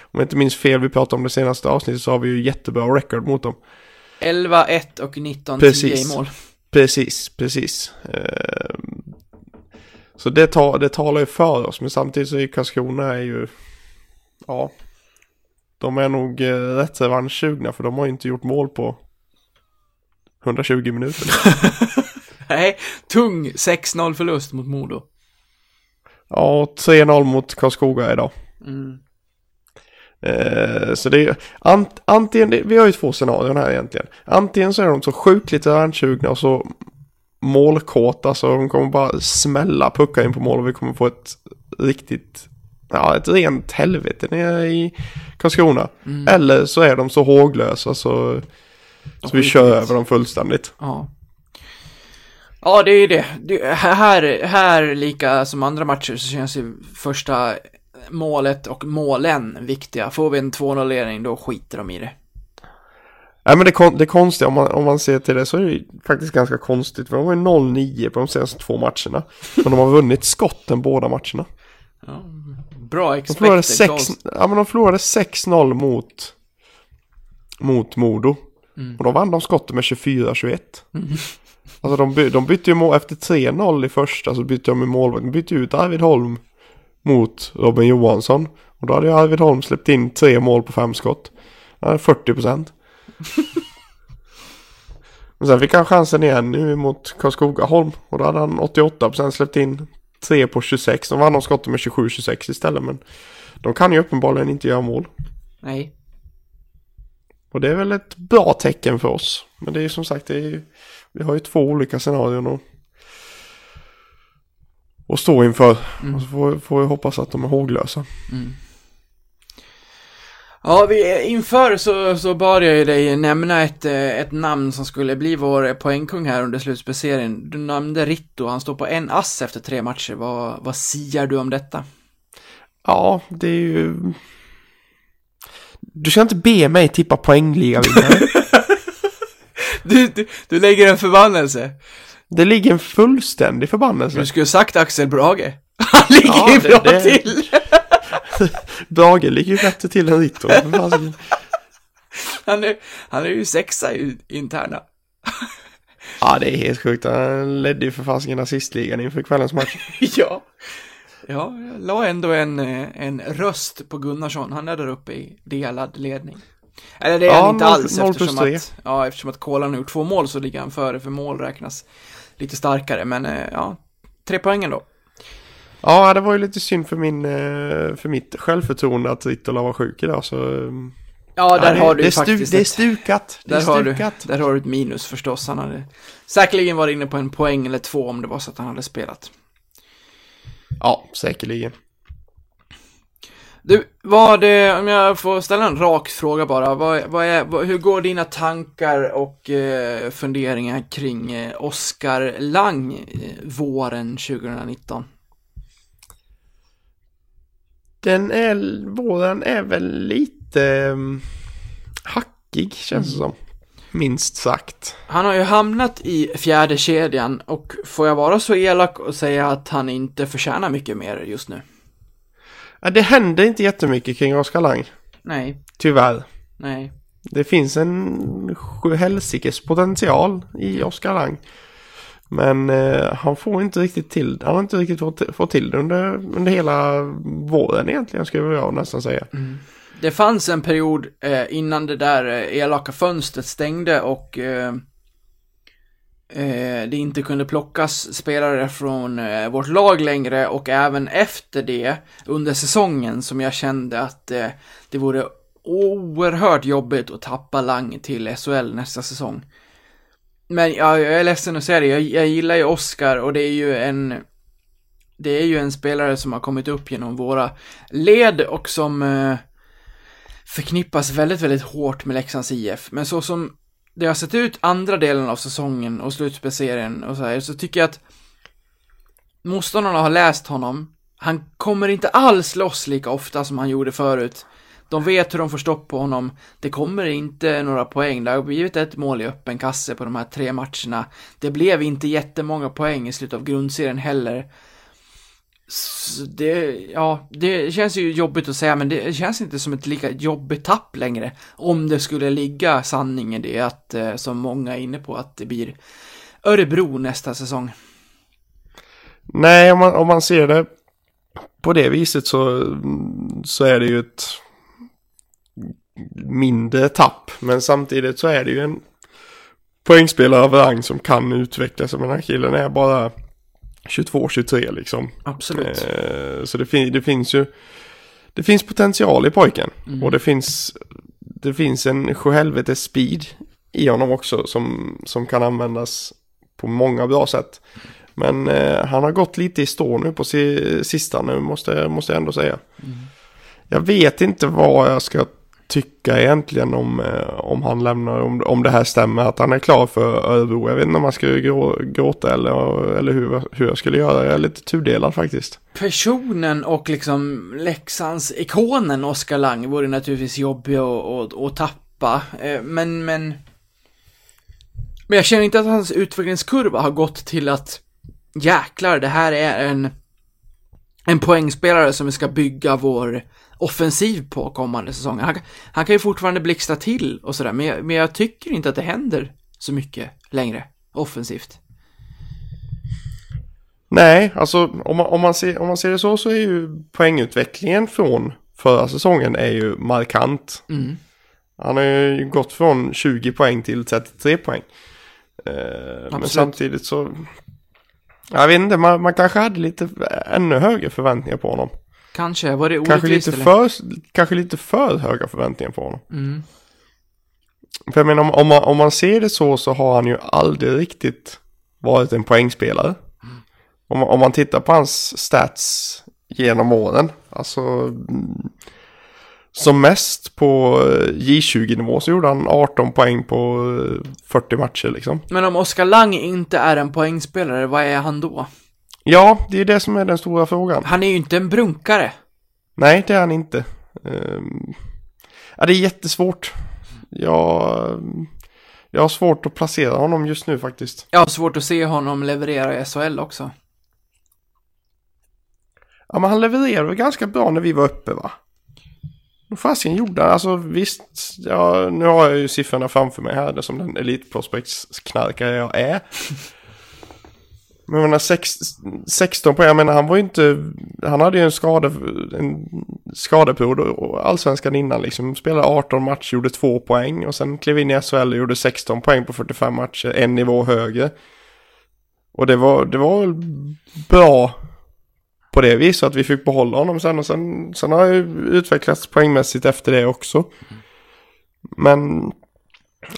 om jag inte minns fel, vi pratade om det senaste avsnittet så har vi ju jättebra record mot dem. 11-1 och 19-10 Precis. i mål. Precis, precis. Ehm, så det, tar, det talar ju för oss, men samtidigt så är Karlskrona är ju... Ja. De är nog eh, rätt revanschsugna för de har ju inte gjort mål på 120 minuter. Nej, tung 6-0 förlust mot Modo. Ja, och 3-0 mot Karlskoga idag. Mm. Eh, så det är ant, antingen, det, vi har ju två scenarion här egentligen. Antingen så är de så sjukligt revanschsugna och så målkåta så de kommer bara smälla puckar in på mål och vi kommer få ett riktigt, ja ett rent helvete nere i Karlskrona. Mm. Eller så är de så håglösa så, så vi kör över dem fullständigt. Ja. Ja, det är ju det. det. Här, här, lika som andra matcher, så känns ju första målet och målen viktiga. Får vi en 2-0-ledning, då skiter de i det. Nej men det, kon- det konstiga om man, om man ser till det så är det faktiskt ganska konstigt. För de var ju 0-9 på de senaste två matcherna. Men de har vunnit skotten båda matcherna. Ja. Bra expected sex, goals. ja, men de förlorade 6-0 mot, mot Modo. Mm. Och då vann de skotten med 24-21. Alltså de, by, de bytte ju mål efter 3-0 i första så bytte de ju målvakt. De bytte ut Arvid Holm mot Robin Johansson. Och då hade ju Arvid Holm släppt in tre mål på fem skott. Han hade 40 procent. Men sen fick han chansen igen nu mot Karlskoga Holm. Och då hade han 88 procent släppt in 3 på 26. De vann de skotten med 27-26 istället. Men de kan ju uppenbarligen inte göra mål. Nej. Och det är väl ett bra tecken för oss. Men det är ju som sagt, det ju, vi har ju två olika scenarion att, att stå inför. Mm. Och så får, får vi hoppas att de är håglösa. Ja, vi, inför så, så bad jag ju dig nämna ett, eh, ett namn som skulle bli vår poängkung här under slutspelserien. Du nämnde Ritto, han står på en ass efter tre matcher. Vad, vad siar du om detta? Ja, det är ju... Du ska inte be mig tippa poängligavinnare. Du, du, du lägger en förbannelse. det ligger en fullständig förbannelse. Du skulle sagt Axel Brage. Han ligger Ja, det- bra det- till. Brage ligger ju bättre till än Ritto. Han är, han är ju sexa i interna. ja, det är helt sjukt. Han ledde ju för fasiken assistligan inför kvällens match. ja. Ja, jag la ändå en, eh, en röst på Gunnarsson. Han är där uppe i delad ledning. Eller det är Ja, han inte alls noll plus eftersom tre. att, ja, eftersom att Kolan har gjort två mål så ligger han före för mål räknas lite starkare. Men eh, ja, tre poängen då. Ja, det var ju lite synd för, min, eh, för mitt självförtroende att Rittola var sjuk idag. Så, eh, Ja, där det, har du det, är stu, faktiskt det är stukat. Det Där är har, du, stukat. där har du ett minus förstås. Han hade säkerligen varit inne på en poäng eller två om det var så att han hade spelat. Ja, säkerligen. Du, vad, om jag får ställa en rak fråga bara. Vad, vad är, vad, hur går dina tankar och eh, funderingar kring eh, Oskar Lang eh, våren 2019? Den är, våren är väl lite um, hackig känns det som. Minst sagt. Han har ju hamnat i fjärde kedjan och får jag vara så elak och säga att han inte förtjänar mycket mer just nu? Ja, det händer inte jättemycket kring Oskar Lang. Nej, Tyvärr. nej. det finns en sjuhelsikes potential i Oskar Lang. Men eh, han får inte riktigt till Han har inte riktigt fått, fått till det under, under hela våren egentligen skulle jag nästan säga. Mm. Det fanns en period eh, innan det där eh, elaka fönstret stängde och eh, eh, det inte kunde plockas spelare från eh, vårt lag längre och även efter det under säsongen som jag kände att eh, det vore oerhört jobbigt att tappa Lang till SHL nästa säsong. Men ja, jag är ledsen att säga det, jag, jag gillar ju Oscar och det är ju en det är ju en spelare som har kommit upp genom våra led och som eh, förknippas väldigt, väldigt hårt med Leksands IF. Men så som det har sett ut andra delen av säsongen och slutspelserien och så här, så tycker jag att motståndarna har läst honom. Han kommer inte alls loss lika ofta som han gjorde förut. De vet hur de får stopp på honom. Det kommer inte några poäng. Det har blivit ett mål i öppen kasse på de här tre matcherna. Det blev inte jättemånga poäng i slutet av grundserien heller. Så det, ja, det känns ju jobbigt att säga, men det känns inte som ett lika jobbigt tapp längre. Om det skulle ligga sanning i det, att, eh, som många är inne på, att det blir Örebro nästa säsong. Nej, om man, om man ser det på det viset så, så är det ju ett mindre tapp. Men samtidigt så är det ju en poängspelare av rang som kan utvecklas. Men den här killen är bara 22-23 liksom. Absolut. Eh, så det, fin det finns ju det finns potential i pojken. Och det finns det finns en sjuhelvetes speed i honom också som, som kan användas på många bra sätt. Men eh, han har gått lite i stå nu på si sista nu måste, måste jag ändå säga. Jag vet inte vad jag ska tycka egentligen om, eh, om han lämnar, om, om det här stämmer att han är klar för Örebro. Jag vet inte om man ska grå, gråta eller, eller hur, hur jag skulle göra. Jag är lite tudelad faktiskt. Personen och liksom Leksands ikonen Oskar Lang vore naturligtvis jobbig att, att, att tappa. Eh, men, men... Men jag känner inte att hans utvecklingskurva har gått till att jäklar, det här är en en poängspelare som vi ska bygga vår offensiv på kommande säsonger. Han, han kan ju fortfarande blixtra till och sådär, men jag, men jag tycker inte att det händer så mycket längre offensivt. Nej, alltså om man, om, man ser, om man ser det så så är ju poängutvecklingen från förra säsongen är ju markant. Mm. Han har ju gått från 20 poäng till 33 poäng. Eh, men samtidigt så... Jag vet inte, man, man kanske hade lite ännu högre förväntningar på honom. Kanske, var det Kanske lite, för, kanske lite för höga förväntningar på honom. Mm. För jag menar, om, om, man, om man ser det så så har han ju aldrig riktigt varit en poängspelare. Om, man- om man tittar på hans stats genom åren. Alltså mm, som mest på eh, J20-nivå så gjorde han 18 poäng på eh, 40 matcher liksom. Men om Oskar Lang inte är en poängspelare, vad är han då? Ja, det är det som är den stora frågan. Han är ju inte en brunkare. Nej, det är han inte. Ehm, ja, det är jättesvårt. Jag, jag har svårt att placera honom just nu faktiskt. Jag har svårt att se honom leverera i SHL också. Ja, men han levererade ganska bra när vi var uppe va? Vad fasiken gjorde han? Alltså visst, ja, nu har jag ju siffrorna framför mig här, det som den elitprospektsknarkare jag är. Men jag menar, sex, 16 poäng, jag menar han var ju inte, han hade ju en skade, en skadeperiod och allsvenskan innan liksom. Spelade 18 matcher, gjorde 2 poäng och sen klev in i SHL och gjorde 16 poäng på 45 matcher, en nivå högre. Och det var, det var väl bra på det viset att vi fick behålla honom sen och sen, sen har jag ju utvecklats poängmässigt efter det också. Men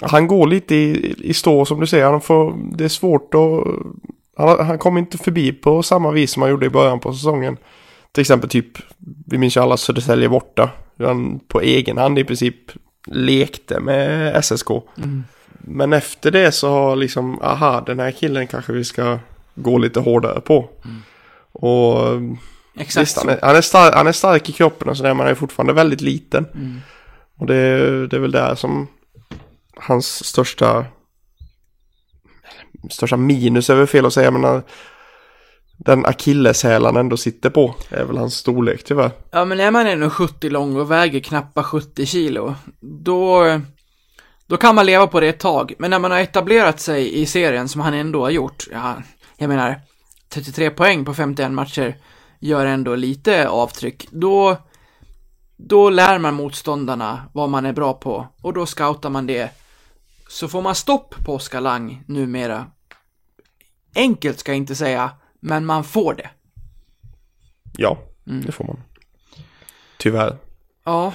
han går lite i, i stå som du säger, han får, det är svårt att, han, han kommer inte förbi på samma vis som han gjorde i början på säsongen. Till exempel typ, vi minns ju alla Södertälje borta, han på egen hand i princip lekte med SSK. Men efter det så har liksom, aha, den här killen kanske vi ska gå lite hårdare på. Och Exakt Visst, han är, han, är stark, han är stark i kroppen och sådär, men han är fortfarande väldigt liten. Mm. Och det, det är väl där som hans största största minus är väl fel att säga, men eh, den akilleshäl han ändå sitter på är väl hans storlek tyvärr. Ja, men är man 70 lång och väger knappa 70 kilo, då, Då kan man leva på det ett tag, men när man har etablerat sig i serien som han ändå har gjort, ja, jag menar, 33 poäng på 51 matcher gör ändå lite avtryck, då, då lär man motståndarna vad man är bra på och då scoutar man det. Så får man stopp på Oskar Lang numera. Enkelt ska jag inte säga, men man får det. Ja, Mm. det får man. Tyvärr. Ja,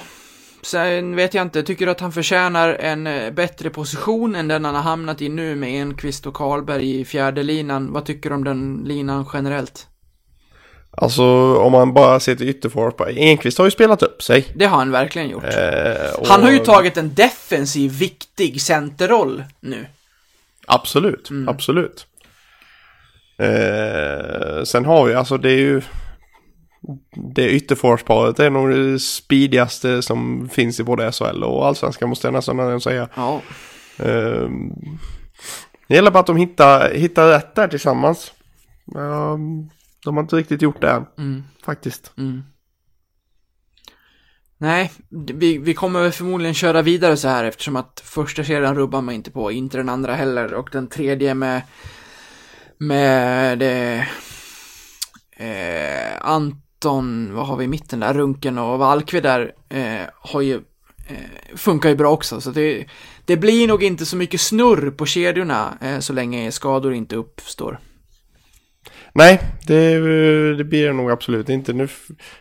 sen vet jag inte. Tycker du att han förtjänar en eh, bättre position än den han har hamnat i nu med Enqvist och Karlberg i fjärde linan? Vad tycker du om den linan generellt? Alltså om man bara ser till ytterforward. Enqvist har ju spelat upp sig. Det har han verkligen gjort. Eh, och- Han har ju tagit en defensiv, viktig centerroll nu. Absolut, Mm. absolut. Eh, sen har vi, alltså det är ju... Det ytterforwardsparet är nog det speedigaste som finns i både SHL och allsvenskan måste jag nästan säga. Ja, Eh, det gäller bara att de hittar, hittar rätt där tillsammans. Eh, de har inte riktigt gjort det än, mm, faktiskt. mm. Nej, vi, vi kommer förmodligen köra vidare så här eftersom att första serien rubbar man inte på, inte den andra heller och den tredje med med eh, eh, Anton, vad har vi i mitten där, Runken och Valkve där eh, har ju eh, funkar ju bra också så det, det blir nog inte så mycket snurr på kedjorna eh, så länge skador inte uppstår. Nej, det, det blir det nog absolut inte. Nu,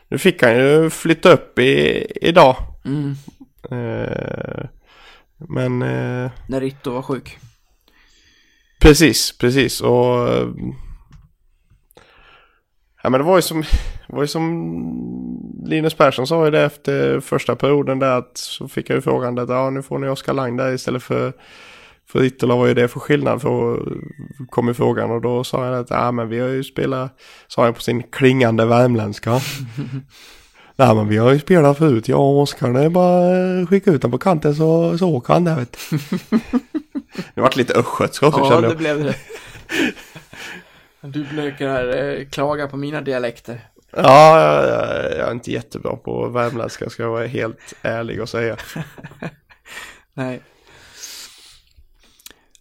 nu fick han ju flytta upp i, idag. Mm, Eh, men eh, när Ritto var sjuk. precis, precis. Och eh, ja, men det var ju som, det var ju som Linus Persson sa ju det efter första perioden där att så fick jag ju frågan att ja, nu får ni Oskar Lang där istället för för Ittola vad är det för skillnad för kom i frågan och då sa han att ja men vi har ju spelat, sa han på sin klingande värmländska. Nej men vi har ju spelat förut, jag och Oskar, det är bara skicka ut den på kanten så, så åker han där vet du. Det vart lite östgötska också Ja, kände det jag. blev det. Du brukar eh, klaga på mina dialekter. Ja, jag, jag, jag är inte jättebra på värmländska ska jag vara helt ärlig och säga. Nej.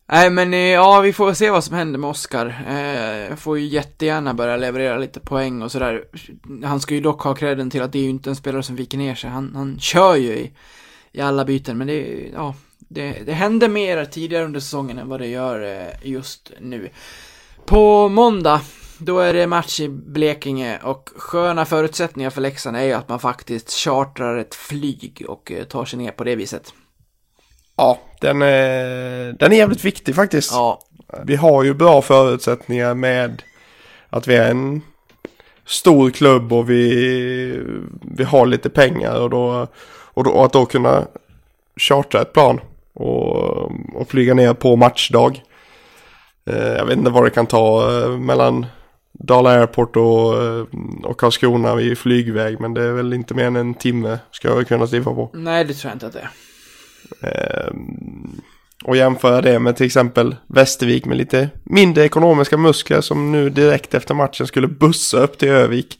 Nej men eh, ja, vi får se vad som händer med Oscar. Eh, får ju jättegärna börja leverera lite poäng och sådär. Han ska ju dock ha credden till att det är ju inte en spelare som viker ner sig. Han, han kör ju i, i alla byten, men det, ja, det, det hände mer tidigare under säsongen än vad det gör eh, just nu. På måndag, då är det match i Blekinge och sköna förutsättningar för Leksand är ju att man faktiskt chartrar ett flyg och eh, tar sig ner på det viset. Ja, den är, den är jävligt viktig faktiskt. Ja, Vi har ju bra förutsättningar med att vi är en stor klubb och vi, vi har lite pengar och då, och då att då kunna chartra ett plan och, och flyga ner på matchdag. Eh, Jag vet inte vad det kan ta eh, mellan Dala Airport och, eh, och Karlskrona i flygväg men det är väl inte mer än en timme ska jag kunna stiffa på. nej det tror jag inte att det är. Ehm, och jämföra det med till exempel Västervik med lite mindre ekonomiska muskler som nu direkt efter matchen skulle bussa upp till Övik.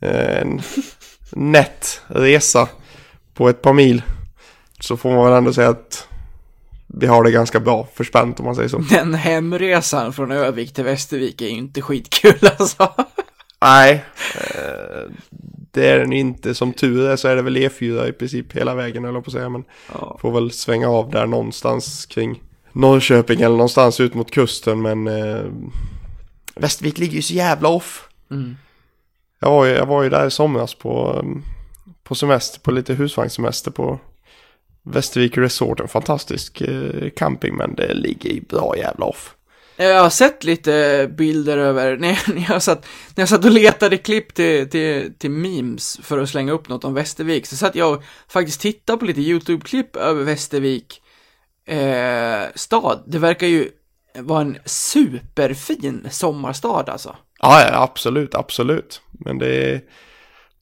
Eh, En nätt resa på ett par mil. Så får man väl ändå säga att vi har det ganska bra förspänt om man säger så. Den hemresan från Övik till Västervik är ju inte skitkul alltså. Nej, eh, det är den inte. Som tur är så är det väl E4 i princip hela vägen eller på att säga. Men Ja. får väl svänga av där någonstans kring Norrköping eller någonstans ut mot kusten. Men eh, Västervik ligger ju så jävla off. Mm. Jag var ju, jag var ju där i somras på, um, på semester, på lite husvagnssemester på Västervik Resort. En fantastisk eh, camping men det ligger ju bra jävla off. Jag har sett lite bilder över, när jag, när jag, satt, när jag satt och letade klipp till, till, till memes för att slänga upp något om Västervik, så satt jag och faktiskt tittade på lite YouTube-klipp över Västervik eh, stad. Det verkar ju vara en superfin sommarstad alltså. Ja, ja absolut, absolut. Men det är,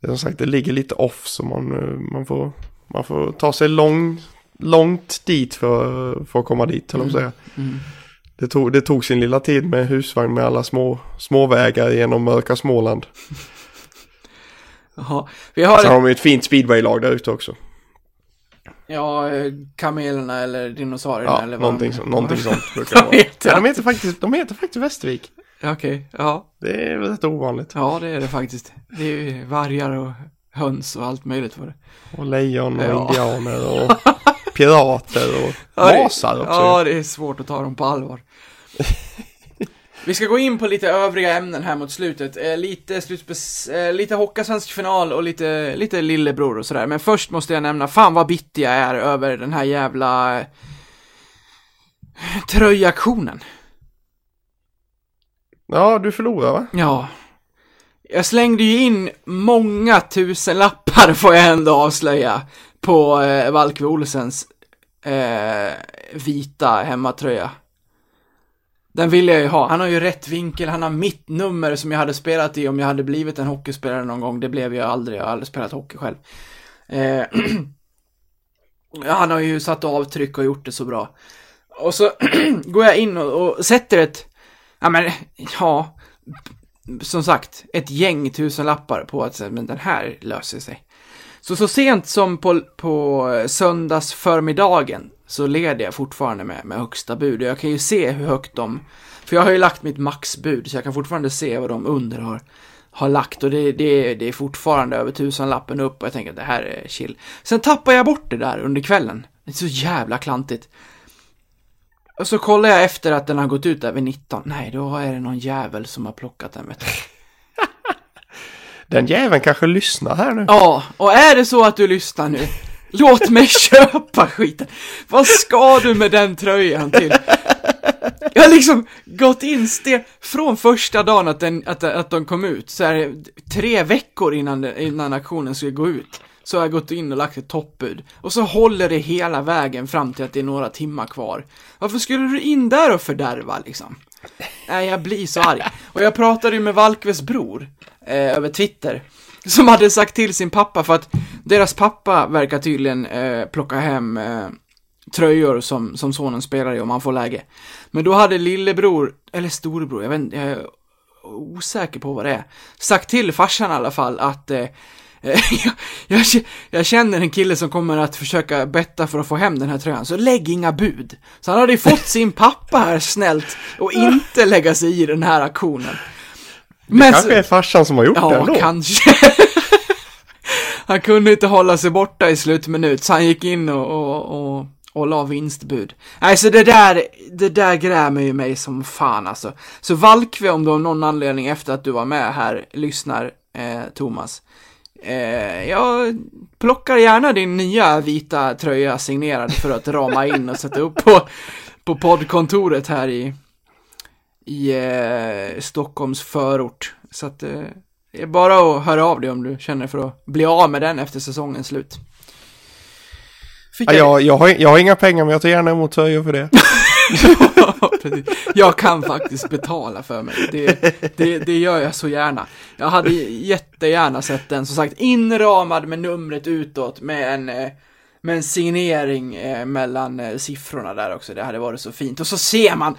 det är som sagt, det ligger lite off så man, man, får, man får ta sig lång, långt dit för, för att komma dit, på att säga. Mm. Det tog, det tog sin lilla tid med husvagn med alla små, små vägar genom mörka Småland. Jaha, vi har Sen har de ju ett fint speedwaylag där ute också. Ja, eh, kamelerna eller dinosaurierna Ja, eller vad någonting, så, någonting sånt brukar det vara. Ja, de, heter faktiskt, de heter faktiskt Västervik. Ja, Okej, ja. Det är rätt ovanligt. Ja, det är det faktiskt. Det är ju vargar och höns och allt möjligt för det. Och lejon och Ja. indianer och pirater och masar också. Ja, det är svårt att ta dem på allvar. Vi ska gå in på lite övriga ämnen här mot slutet. Eh, lite slutspels... Eh, lite Hockeyallsvensk final och lite, lite lillebror och sådär. Men först måste jag nämna, fan vad bitter jag är över den här jävla... eh, Tröjaktionen. Ja, du förlorar va? Ja. Jag slängde ju in många tusen lappar får jag ändå avslöja på eh, Valkve Olsens eh, vita hemmatröja. Den vill jag ju ha. Han har ju rätt vinkel, han har mitt nummer som jag hade spelat i om jag hade blivit en hockeyspelare någon gång. Det blev jag aldrig, jag har aldrig spelat hockey själv. Eh, han har ju satt avtryck och gjort det så bra. Och så går jag in och, och sätter ett, ja men, ja, som sagt, ett gäng tusen lappar på att säga, men den här löser sig. Så så sent som på, på söndags förmiddagen så leder jag fortfarande med, med högsta bud. Och jag kan ju se hur högt de, för jag har ju lagt mitt maxbud, så jag kan fortfarande se vad de under har, har lagt. Och det, det, det är fortfarande över tusenlappen upp och jag tänker att det här är chill. Sen tappar jag bort det där under kvällen. Det är så jävla klantigt. Och så kollar jag efter att den har gått ut där vid 19. Nej, då är det någon jävel som har plockat den, vet du. Den jäveln kanske lyssnar här nu. Ja, och är det så att du lyssnar nu, låt mig köpa skiten. Vad ska du med den tröjan till? Jag har liksom gått in sten från första dagen att, den, att, att de kom ut, så här, tre veckor innan, innan aktionen skulle gå ut. Så har jag gått in och lagt ett toppbud. Och så håller det hela vägen fram till att det är några timmar kvar. Varför skulle du in där och fördärva liksom? Nej, jag blir så arg. Och jag pratade ju med Valkves bror eh, över Twitter. Som hade sagt till sin pappa för att deras pappa verkar tydligen eh, plocka hem eh, tröjor som, som sonen spelar i om han får läge. Men då hade lillebror, eller storebror, jag vet inte, jag är osäker på vad det är, sagt till farsan i alla fall att eh, jag, jag, jag känner en kille som kommer att försöka betta för att få hem den här tröjan, så lägg inga bud. Så han hade ju fått sin pappa här snällt och inte lägga sig i den här aktionen. Det Men kanske är farsan som har gjort det Ja, ändå. kanske. han kunde inte hålla sig borta i slutminut, så han gick in och, och, och, och la vinstbud. Nej, så det där, det där grämer ju mig som fan alltså. Så Valkve, om du av någon anledning efter att du var med här lyssnar, eh, Thomas. Eh, jag plockar gärna din nya vita tröja signerad för att rama in och sätta upp på, på poddkontoret här i, i eh, Stockholms förort. Så att eh, det är bara att höra av dig om du känner för att bli av med den efter säsongens slut. Fick Ja, jag, jag, har, jag har inga pengar men jag tar gärna emot tröjor för det. Ja. Jag kan faktiskt betala för mig. Det, det, det gör jag så gärna. Jag hade jättegärna sett den, som sagt, inramad med numret utåt med en, eh, med en signering eh, mellan eh, siffrorna där också. Det hade varit så fint. Och så ser man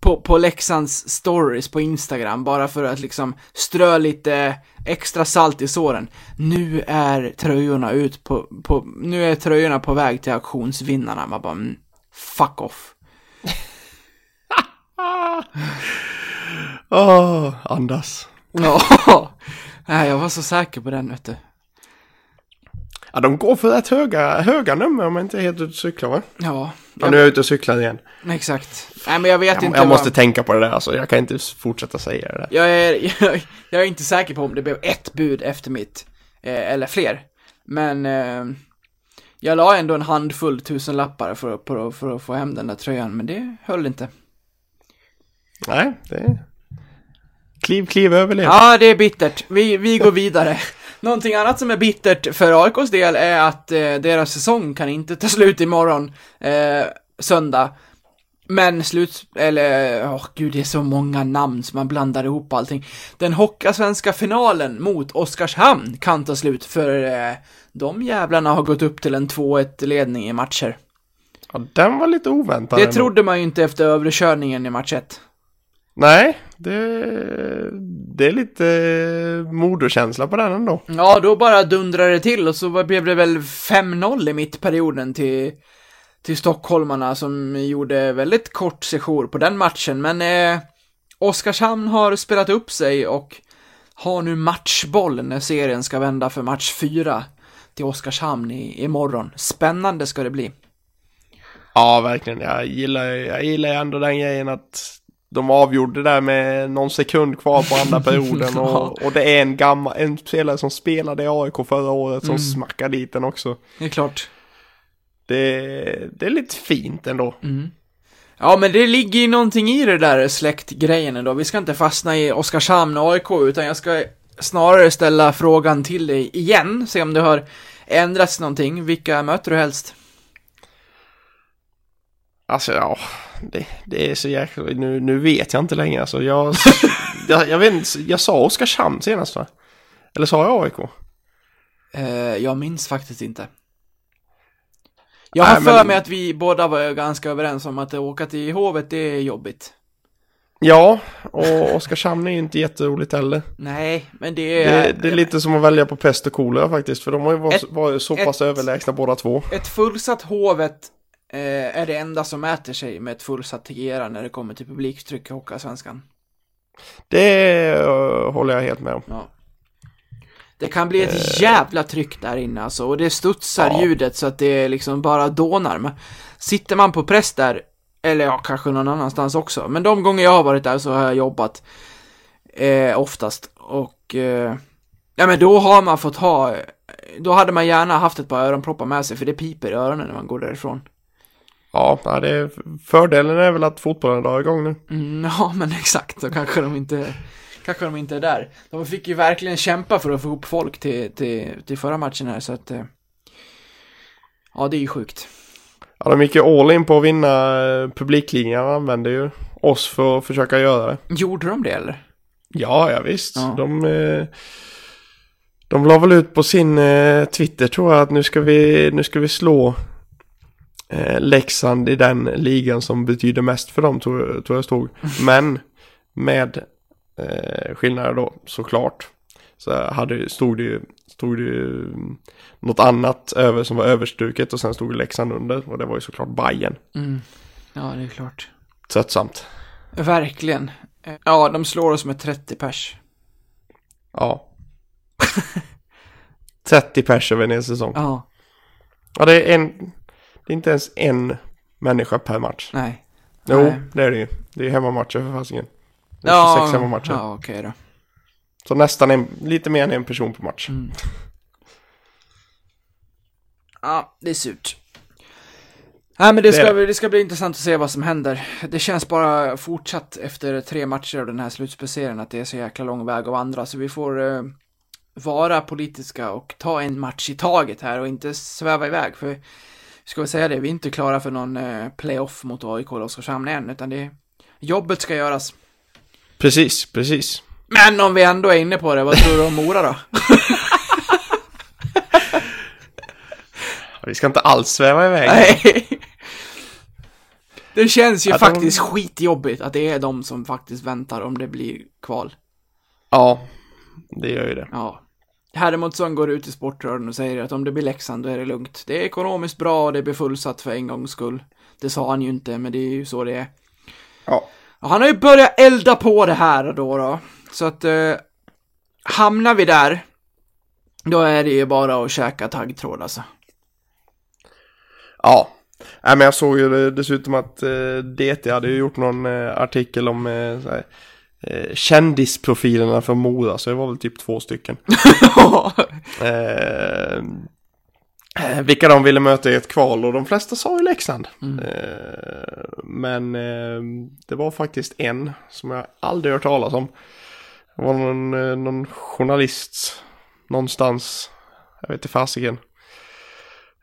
på, på Leksands stories på Instagram, bara för att liksom strö lite extra salt i såren. Nu är tröjorna ut på, på nu är tröjorna på väg till auktionsvinnarna. Man bara, mm, fuck off. Åh, andas. Ja, nej jag var så säker på den vet du. Ja, de går för rätt höga, höga nummer om jag inte är helt ute och cyklar va? Ja, Ja, nu är jag ute och cyklar igen. exakt. Nej men jag vet Jag, inte jag måste vad... tänka på det där alltså. Jag kan inte fortsätta säga det där. Jag är, jag, jag är inte säker på om det blev ett bud efter mitt, eh, eller fler. Men eh, jag la ändå en handfull tusen lappar för, att- för, att- för att få hem den där tröjan, men det höll inte. Nej, det är... Kliv, kliv, överlev. Ja, det är bittert. Vi, vi går vidare. Någonting annat som är bittert för AIKs del är att eh, deras säsong kan inte ta slut imorgon, eh, söndag. Men slut, eller, åh gud det är så många namn som man blandar ihop allting. Den Hockeyallsvenska finalen mot Oskarshamn kan ta slut för eh, de jävlarna har gått upp till en 2-1 ledning i matcher. Ja, den var lite oväntad. Det ändå. trodde man ju inte efter överkörningen i match 1. Nej, det, det är lite eh, moderkänsla på den ändå. Ja, då bara dundrade det till och så blev det väl 5-0 i mittperioden till, till stockholmarna som gjorde väldigt kort sejour på den matchen. Men eh, Oskarshamn har spelat upp sig och har nu matchboll när serien ska vända för match 4 till Oskarshamn i, imorgon. Spännande ska det bli. Ja, verkligen. Jag gillar, jag gillar ändå den grejen att de avgjorde där med någon sekund kvar på andra perioden Ja. och, och det är en gammal, en spelare som spelade i AIK förra året som Mm. smackar dit den också. Det är klart. Det, det är lite fint ändå. Ja, men det ligger ju någonting i det där släktgrejen ändå. Vi ska inte fastna i Oskarshamn och AIK, utan jag ska snarare ställa frågan till dig igen, se om det har ändrats någonting. Vilka möter du helst? Alltså ja, det, det är så jäkla, nu, nu vet jag inte längre alltså. Jag, jag, jag vet inte, jag sa Oskarshamn senast va? Eller sa jag AIK? Eh, jag minns faktiskt inte. Jag har Nej, för men- mig att vi båda var ganska överens om att åka till Hovet, det är jobbigt. Ja, och Oskarshamn är ju inte jätteroligt heller. Nej, men det är... Det, det är lite som att välja på pest och kolera faktiskt, för de har ju varit, Ett- varit så pass ett- överlägsna båda två. Ett fullsatt Hovet eh, är det enda som mäter sig med ett fullsatt Tegera när det kommer till publiktryck i Hockeyallsvenskan. Det uh, håller jag helt med om. Ja. Det kan bli ett jävla tryck där inne alltså, och det studsar Ja. ljudet så att det liksom bara dånar. Men sitter man på press där, eller ja, kanske någon annanstans också, men de gånger jag har varit där så har jag jobbat eh, oftast och eh, ja men då har man fått ha, då hade man gärna haft ett par öronproppar med sig för det piper i öronen när man går därifrån. Ja, det är, fördelen är väl att fotbollen drar igång nu. Mm, ja, men exakt, så kanske de inte, kanske de inte är där. De fick ju verkligen kämpa för att få ihop folk till, till, till förra matchen här, så att, eh, ja, det är ju sjukt. Ja, de gick ju all in på att vinna eh, publikligan använde ju oss för att försöka göra det. Gjorde de det eller? Ja, ja visst. Ja. De, eh, de la väl ut på sin Twitter tror jag att nu ska vi, nu ska vi slå Leksand i den ligan som betyder mest för dem tror, tror jag stod. Men med eh, skillnader då såklart. Så hade, stod det ju stod det ju mm, något annat över som var överstruket och sen stod Leksand under och det var ju såklart Bayern. Mm. Ja, det är klart. Tröttsamt. Verkligen. Eh, Ja, de slår oss med 30 pers. Ja. 30 pers över en hel säsong. Ja, Ja, det är en... Det är inte ens en människa per match. nej. Jo, Nej. det är det ju. Det är hemmamatcher för fasiken. Det är 26 hemmamatcher. Ja, okej då. Så nästan en, lite mer än en person per match. Mm. Ja, det är surt. Nej, men det Det ska, det. bli- det ska bli intressant att se vad som händer. Det känns bara fortsatt efter tre matcher av den här slutspecialen att det är så jäkla lång väg att vandra, så vi får eh, vara politiska och ta en match i taget här och inte sväva iväg, för vi ska väl säga det, vi är inte klara för någon eh, playoff mot AIK och Oskarshamn än, utan det jobbet ska göras. Precis, precis. Men om vi ändå är inne på det, vad tror du om Mora då? Vi ska inte alls sväva iväg. Nej. Det känns ju Att de- faktiskt skitjobbigt att det är de som faktiskt väntar om det blir kval. Ja, det gör ju det. Ja. Hermodsson går ut i Sportradion och säger att om det blir Leksand då är det lugnt. Det är ekonomiskt bra och det blir fullsatt för en gångs skull. Det sa han ju inte, men det är ju så det är. Ja. Han har ju börjat elda på det här då då. Så att eh, hamnar vi där, då är det ju bara att käka taggtråd alltså. Ja. Nej, men jag såg ju dessutom att eh, DT hade ju gjort någon eh, artikel om eh, så här, eh, kändisprofilerna för Mora, så det var väl typ två stycken. Eh, vilka de ville möta i ett kval och de flesta sa ju Leksand. Eh, men eh, det var faktiskt en som jag aldrig hört talas om. Det var någon, eh, någon journalist någonstans, jag vet inte fasiken.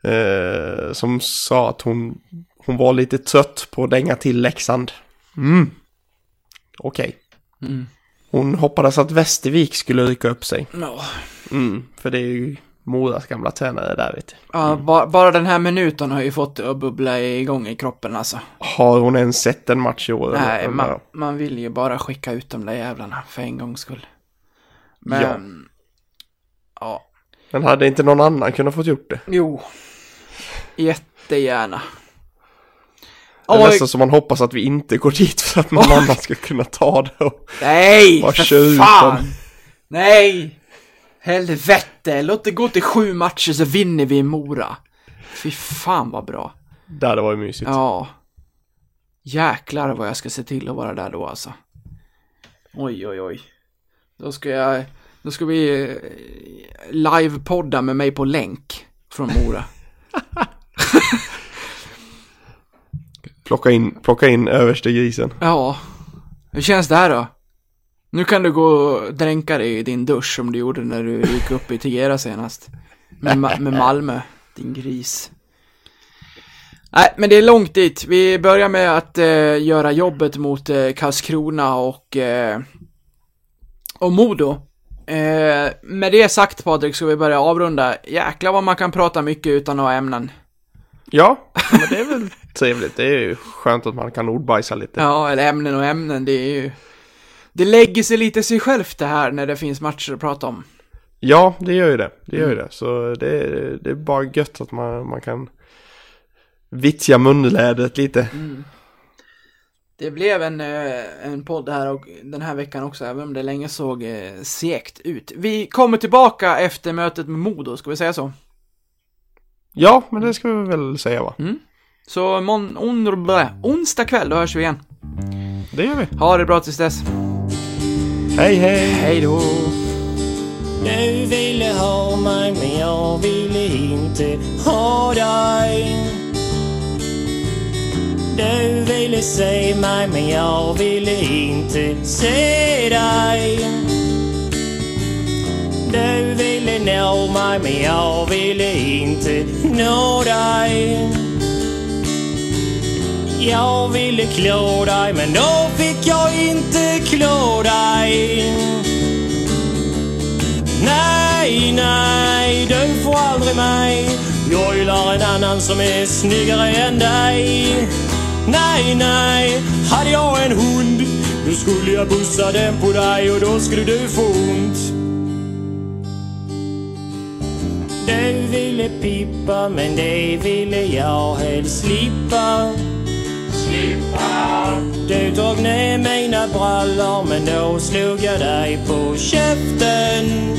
Eh, som sa att hon, hon var lite trött på att dänga till Leksand. Mm. Okej. Mm. Hon hoppades att Västervik skulle rycka upp sig. Ja. Mm, för det är ju Moras gamla tränare där vet du. Ja, ba, bara den här minuten har ju fått det att bubbla igång i kroppen alltså. Har hon ens sett en match i år? Nej, man, man vill ju bara skicka ut de där jävlarna för en gångs skull. Men, ja. Men hade inte någon annan kunnat fått gjort det? Jo. Jättegärna. Det är Oj, nästan som man hoppas att vi inte går dit för att någon annan ska kunna ta det. Och... nej! Bara för fan! Nej! Helvete! Låt det gå till sju matcher så vinner vi i Mora. Fy fan vad bra. Det hade varit mysigt. Ja. Jäklar vad jag ska se till att vara där då alltså. Oj, oj, oj. Då ska jag, då ska vi eh, livepodda med mig på länk från Mora. Plocka in, plocka in överste grisen. Ja. Hur känns det här då? Nu kan du gå och dränka dig i din dusch som du gjorde när du gick upp i Tegera senast. Med, Ma- med Malmö, din gris. Nej, men det är långt dit. Vi börjar med att eh, göra jobbet mot eh, Karlskrona och, eh, och Modo. Eh, med det sagt Patrik, ska vi börja avrunda. Jäklar vad man kan prata mycket utan att ha ämnen. Ja, men det är väl trevligt. Det är ju skönt att man kan ordbajsa lite. Ja, eller ämnen och ämnen, det är ju... Det lägger sig lite sig självt det här när det finns matcher att prata om. Ja, det gör ju det. Det gör ju det. Så det, är- det är bara gött att man, man kan vittja munlädret lite. Det blev en, eh, en podd här och den här veckan också, även om det länge såg eh, segt ut. Vi kommer tillbaka efter mötet med Modo, ska vi säga så? Ja, men det ska vi väl säga va? Så mon, on, onsdag kväll, då hörs vi igen. Det gör vi. Ha det bra tills dess. Hej hej! Hej då! Du ville ha mig men jag ville inte ha dig Du ville se mig men jag ville inte se dig Du ville nå mig men jag ville inte nå dig jag ville klå dig men då fick jag inte klå dig. Nej, nej, du får aldrig mig. Jag gillar en annan som är snyggare än dig. Nej, nej, hade jag en hund Då skulle jag bussa den på dig och då skulle du få ont. Du ville pippa men det ville jag helst slippa du tog ner mina brallor men då slog jag dig på käften.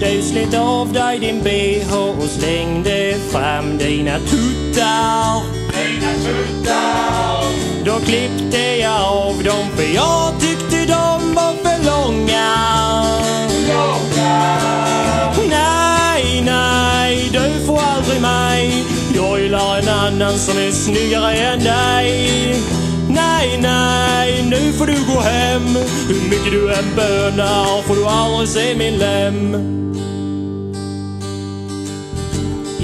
Du slet av dig din bh och slängde fram dina tuttar. Då klippte jag av dem för jag tyckte de var för långa. Nej, nej, en annan som är snyggare än dig. Nej, nej, nu får du gå hem. Hur mycket du än bönar får du aldrig se min lem.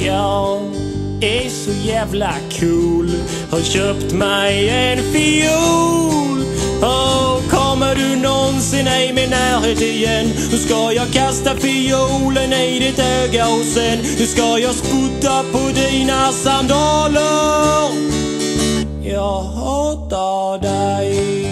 Jag är så jävla cool. Har köpt mig en fiol. Oh kommer du någonsin i min närhet igen? Hur ska jag kasta fiolen i ditt öga och sen? Hur ska jag sputta på dina sandaler? Jag hatar dig.